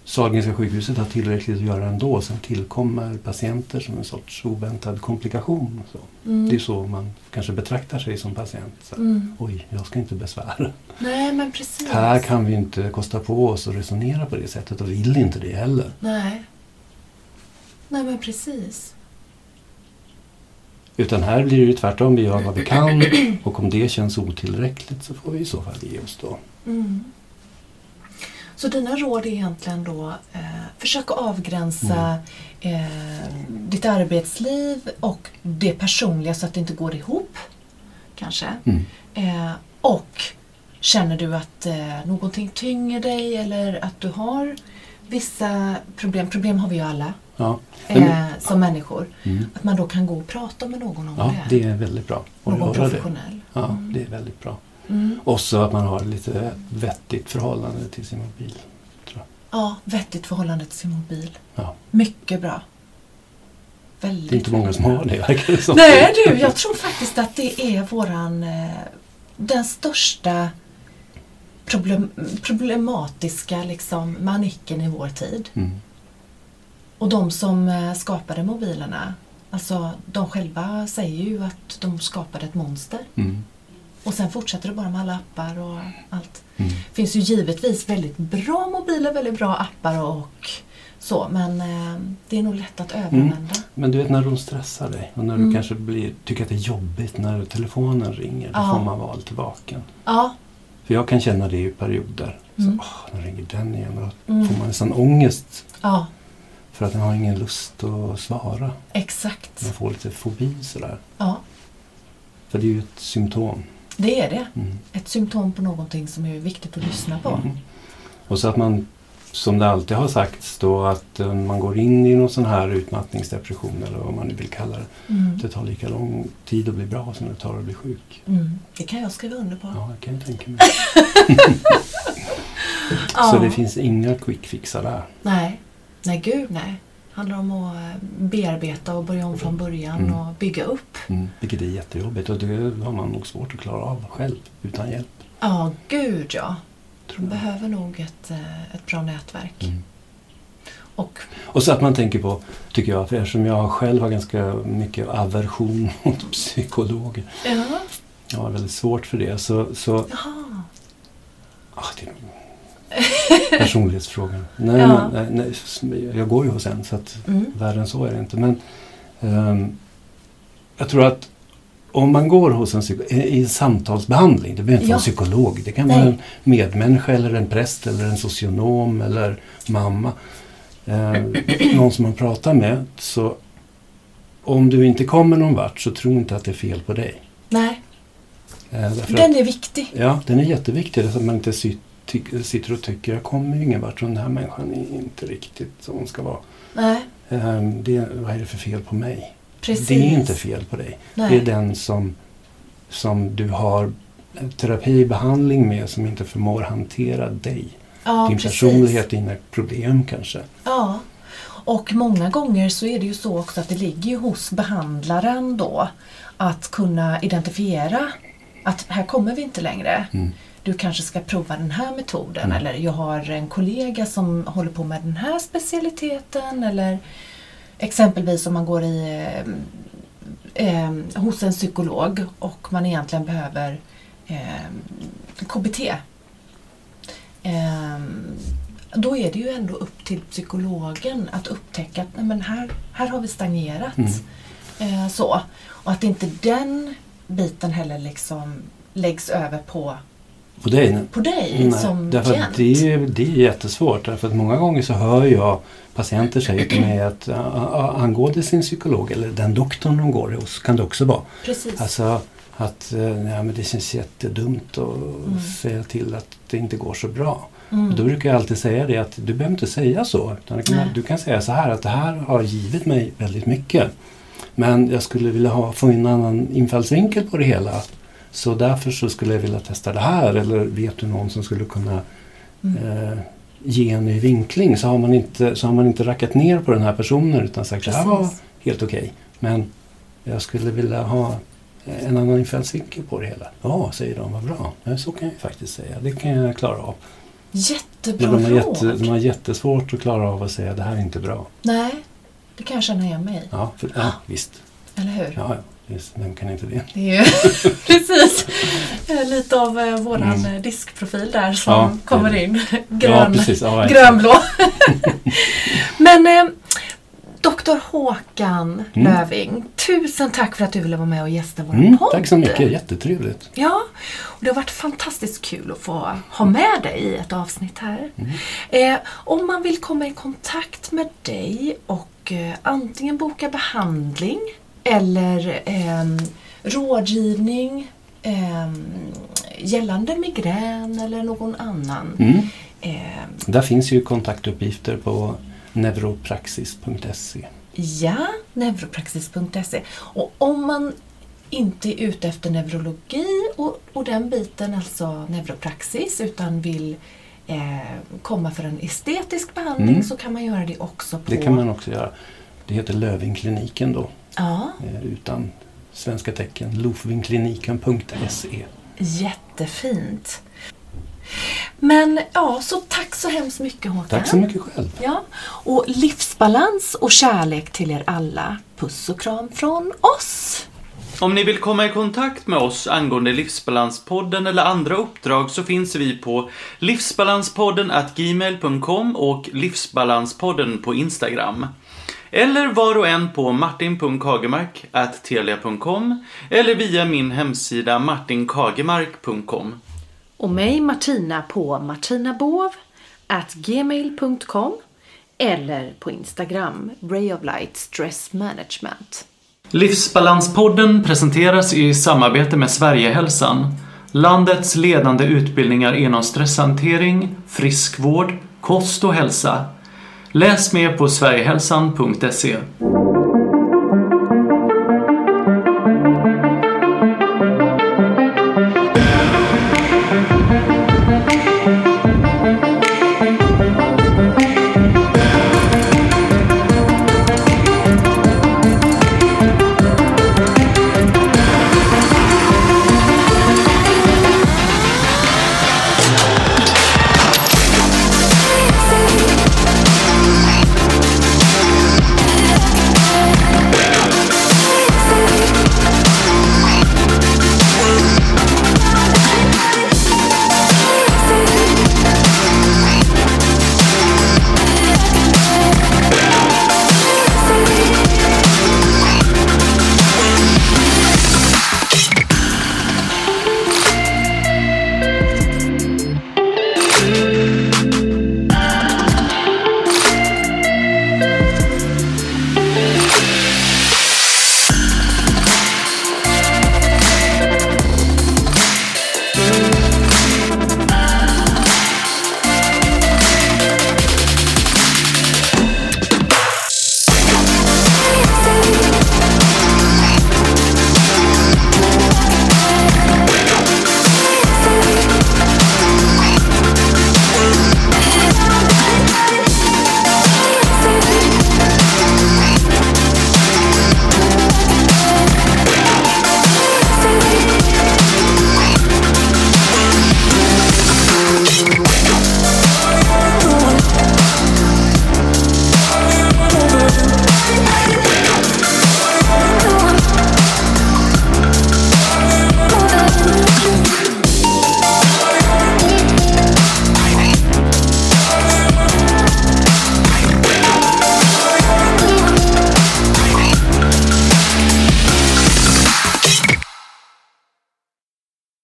Sahlgrenska sjukhuset har tillräckligt att göra ändå. Sen tillkommer patienter som en sorts oväntad komplikation. Så. Mm. Det är så man kanske betraktar sig som patient. Så, Mm. Oj, jag ska inte besvära. Nej, men precis. Här kan vi inte kosta på oss att resonera på det sättet och vill inte det heller. Nej. Nej, men precis. Utan här blir det ju tvärtom. Vi gör vad vi kan och om det känns otillräckligt så får vi i så fall ge oss då. Mm. Så dina råd är egentligen då eh, försök att avgränsa eh, ditt arbetsliv och det personliga så att det inte går ihop. Kanske. Mm. Eh, och känner du att eh, någonting tynger dig eller att du har vissa problem, problem har vi ju alla Ja. eh, som människor, Mm. att man då kan gå och prata med någon om ja, det. det är väldigt bra att någon göra det. professionell. Ja, det är väldigt bra. Mm. Och så att man har lite vettigt förhållande till sin mobil. Ja, vettigt förhållande till sin mobil. Ja. Mycket bra. Väldigt Det är inte många som har det, verkar det som. Nej du, jag tror faktiskt att det är våran eh, den största problem, problematiska liksom, manicken i vår tid. Mm. Och de som eh, skapade mobilerna, alltså de själva säger ju att de skapade ett monster. Mm. Och sen fortsätter det bara med alla appar och allt. Mm. Det finns ju givetvis väldigt bra mobiler, väldigt bra appar och så, men eh, det är nog lätt att överanvända. Men du vet när de stressar dig och när Mm. du kanske blir, tycker att det är jobbigt när telefonen ringer. Då Ja. får man vara lite vaken. Ja. För jag kan känna det i perioder. Mm. Så, åh, nu ringer den igen. Då Mm. får man nästan ångest ja, för att den har ingen lust att svara. exakt. Man får lite fobi sådär. Ja, För det är ju ett symptom. Det är det. Mm. Ett symptom på någonting som är viktigt att lyssna på. Mm. Och så att man, som det alltid har sagts då, att eh, man går in i någon sån här utmattningsdepression eller vad man nu vill kalla det. Mm. Det tar lika lång tid att bli bra som det tar att bli sjuk. Mm. Det kan jag skriva under på. Ja, det kan jag tänka mig. *laughs* Ja. Så det finns inga quick fixar där. Nej, nej gud nej. Handlar om att eh, bearbeta och börja om från början Mm. och bygga upp. Mm. Vilket är jättejobbigt och det har man nog svårt att klara av själv utan hjälp. Ja, gud ja. Jag. behöver nog ett, eh, ett bra nätverk. Mm. Och Och så att man tänker på, tycker jag, för eftersom jag själv har ganska mycket aversion *laughs* mot psykologer. ja, Jag har väldigt svårt för det. Så, så jaha. ah, det *laughs* personlighetsfrågan. Nej, Ja. men, nej, nej, jag går ju hos en så att Mm. värre än så är det inte. Men ehm, jag tror att om man går hos en i en samtalsbehandling, det behöver inte Ja. vara en psykolog. Det kan Nej. vara en medmänniska eller en präst eller en socionom eller mamma. Eh, *clears throat* någon som man pratar med. Så om du inte kommer någon vart så tro inte att det är fel på dig. Nej, Eh, den är viktig. ja, den är jätteviktig. Så att man inte sy- ty- sitter och tycker jag kommer ingen vart och den här människan är inte riktigt som hon ska vara. Nej, Eh, det, vad är det för fel på mig? precis. Det är inte fel på dig. Nej. Det är den som, som du har terapibehandling med som inte förmår hantera dig. ja, Din precis. personlighet, dina problem kanske. Ja, och många gånger så är det ju så också att det ligger ju hos behandlaren då att kunna identifiera att här kommer vi inte längre. Mm. Du kanske ska prova den här metoden Mm. eller jag har en kollega som håller på med den här specialiteten eller exempelvis om man går i eh, eh, hos en psykolog och man egentligen behöver eh, KBT. Eh, då är det ju ändå upp till psykologen att upptäcka att nej, men här, här har vi stagnerat. Mm. Eh, så. Och att inte den biten heller liksom läggs över på, Det är, på dig som därför klient. det, är, det är jättesvårt. Därför att många gånger så hör jag patienter säga till mig att angående sin psykolog eller den doktorn de går hos kan det också vara. Precis. Alltså att uh, ja, men det känns jättedumt att Mm. säga till att det inte går så bra. mm. Och då brukar jag alltid säga det att du behöver inte säga så. Utan du, kan, Nej. du kan säga så här att det här har givit mig väldigt mycket. Men jag skulle vilja ha, få en annan infallsvinkel på det hela. Så därför så skulle jag vilja testa det här. Eller vet du någon som skulle kunna Mm. eh, ge en ny vinkling? Så har, man inte, så har man inte rackat ner på den här personen utan sagt det här var helt okej. Men jag skulle vilja ha en annan infallsvinkel på det hela. Ja, säger de, vad bra. Ja, så kan jag faktiskt säga. Det kan jag klara av. Jättebra Men de har, jätte, de har jättesvårt att klara av att säga det här är inte bra. Nej, det kan jag känna igen mig i. Ja, för, ja visst. Eller hur? Ja, ja, visst. Vem kan inte det? Det är *laughs* precis eh, lite av eh, våran Mm. eh, diskprofil där som Ja, kommer det. in. *laughs* Grön. Ja, grönblå. *laughs* Men eh, Doktor Håkan Löving, tusen tack för att du ville vara med och gästa vår Mm, podd. tack så mycket, jättetrevligt. Ja, och det har varit fantastiskt kul att få ha med dig i ett avsnitt här. Eh, om man vill komma i kontakt med dig och eh, antingen boka behandling eller ehm, rådgivning ehm, gällande migrän eller någon annan. Mm. ehm, Där finns ju kontaktuppgifter på neuropraxis.se. Ja, neuropraxis.se. Och om man inte är ute efter neurologi och, och den biten, alltså neuropraxis, utan vill eh, komma för en estetisk behandling Mm. så kan man göra det också på... Det kan man också göra. Det heter Lövingkliniken då, Ja, eh, utan svenska tecken. Lofvingkliniken.se. jättefint. Men ja, så tack så hemskt mycket Håkan. Tack så mycket själv. Ja, och livsbalans och kärlek till er alla. Puss och kram från oss! Om ni vill komma i kontakt med oss angående Livsbalanspodden eller andra uppdrag så finns vi på livsbalanspodden at gmail.com och Livsbalanspodden på Instagram. Eller var och en på martin.kagemark at telia.com eller via min hemsida martinkagemark.com. Och mig Martina på martinabov at gmail.com eller på Instagram Ray of Light Stress Management. Livsbalanspodden presenteras i samarbete med Sverigehälsan, landets ledande utbildningar inom stresshantering, friskvård, kost och hälsa. Läs mer på sverigehälsan.se.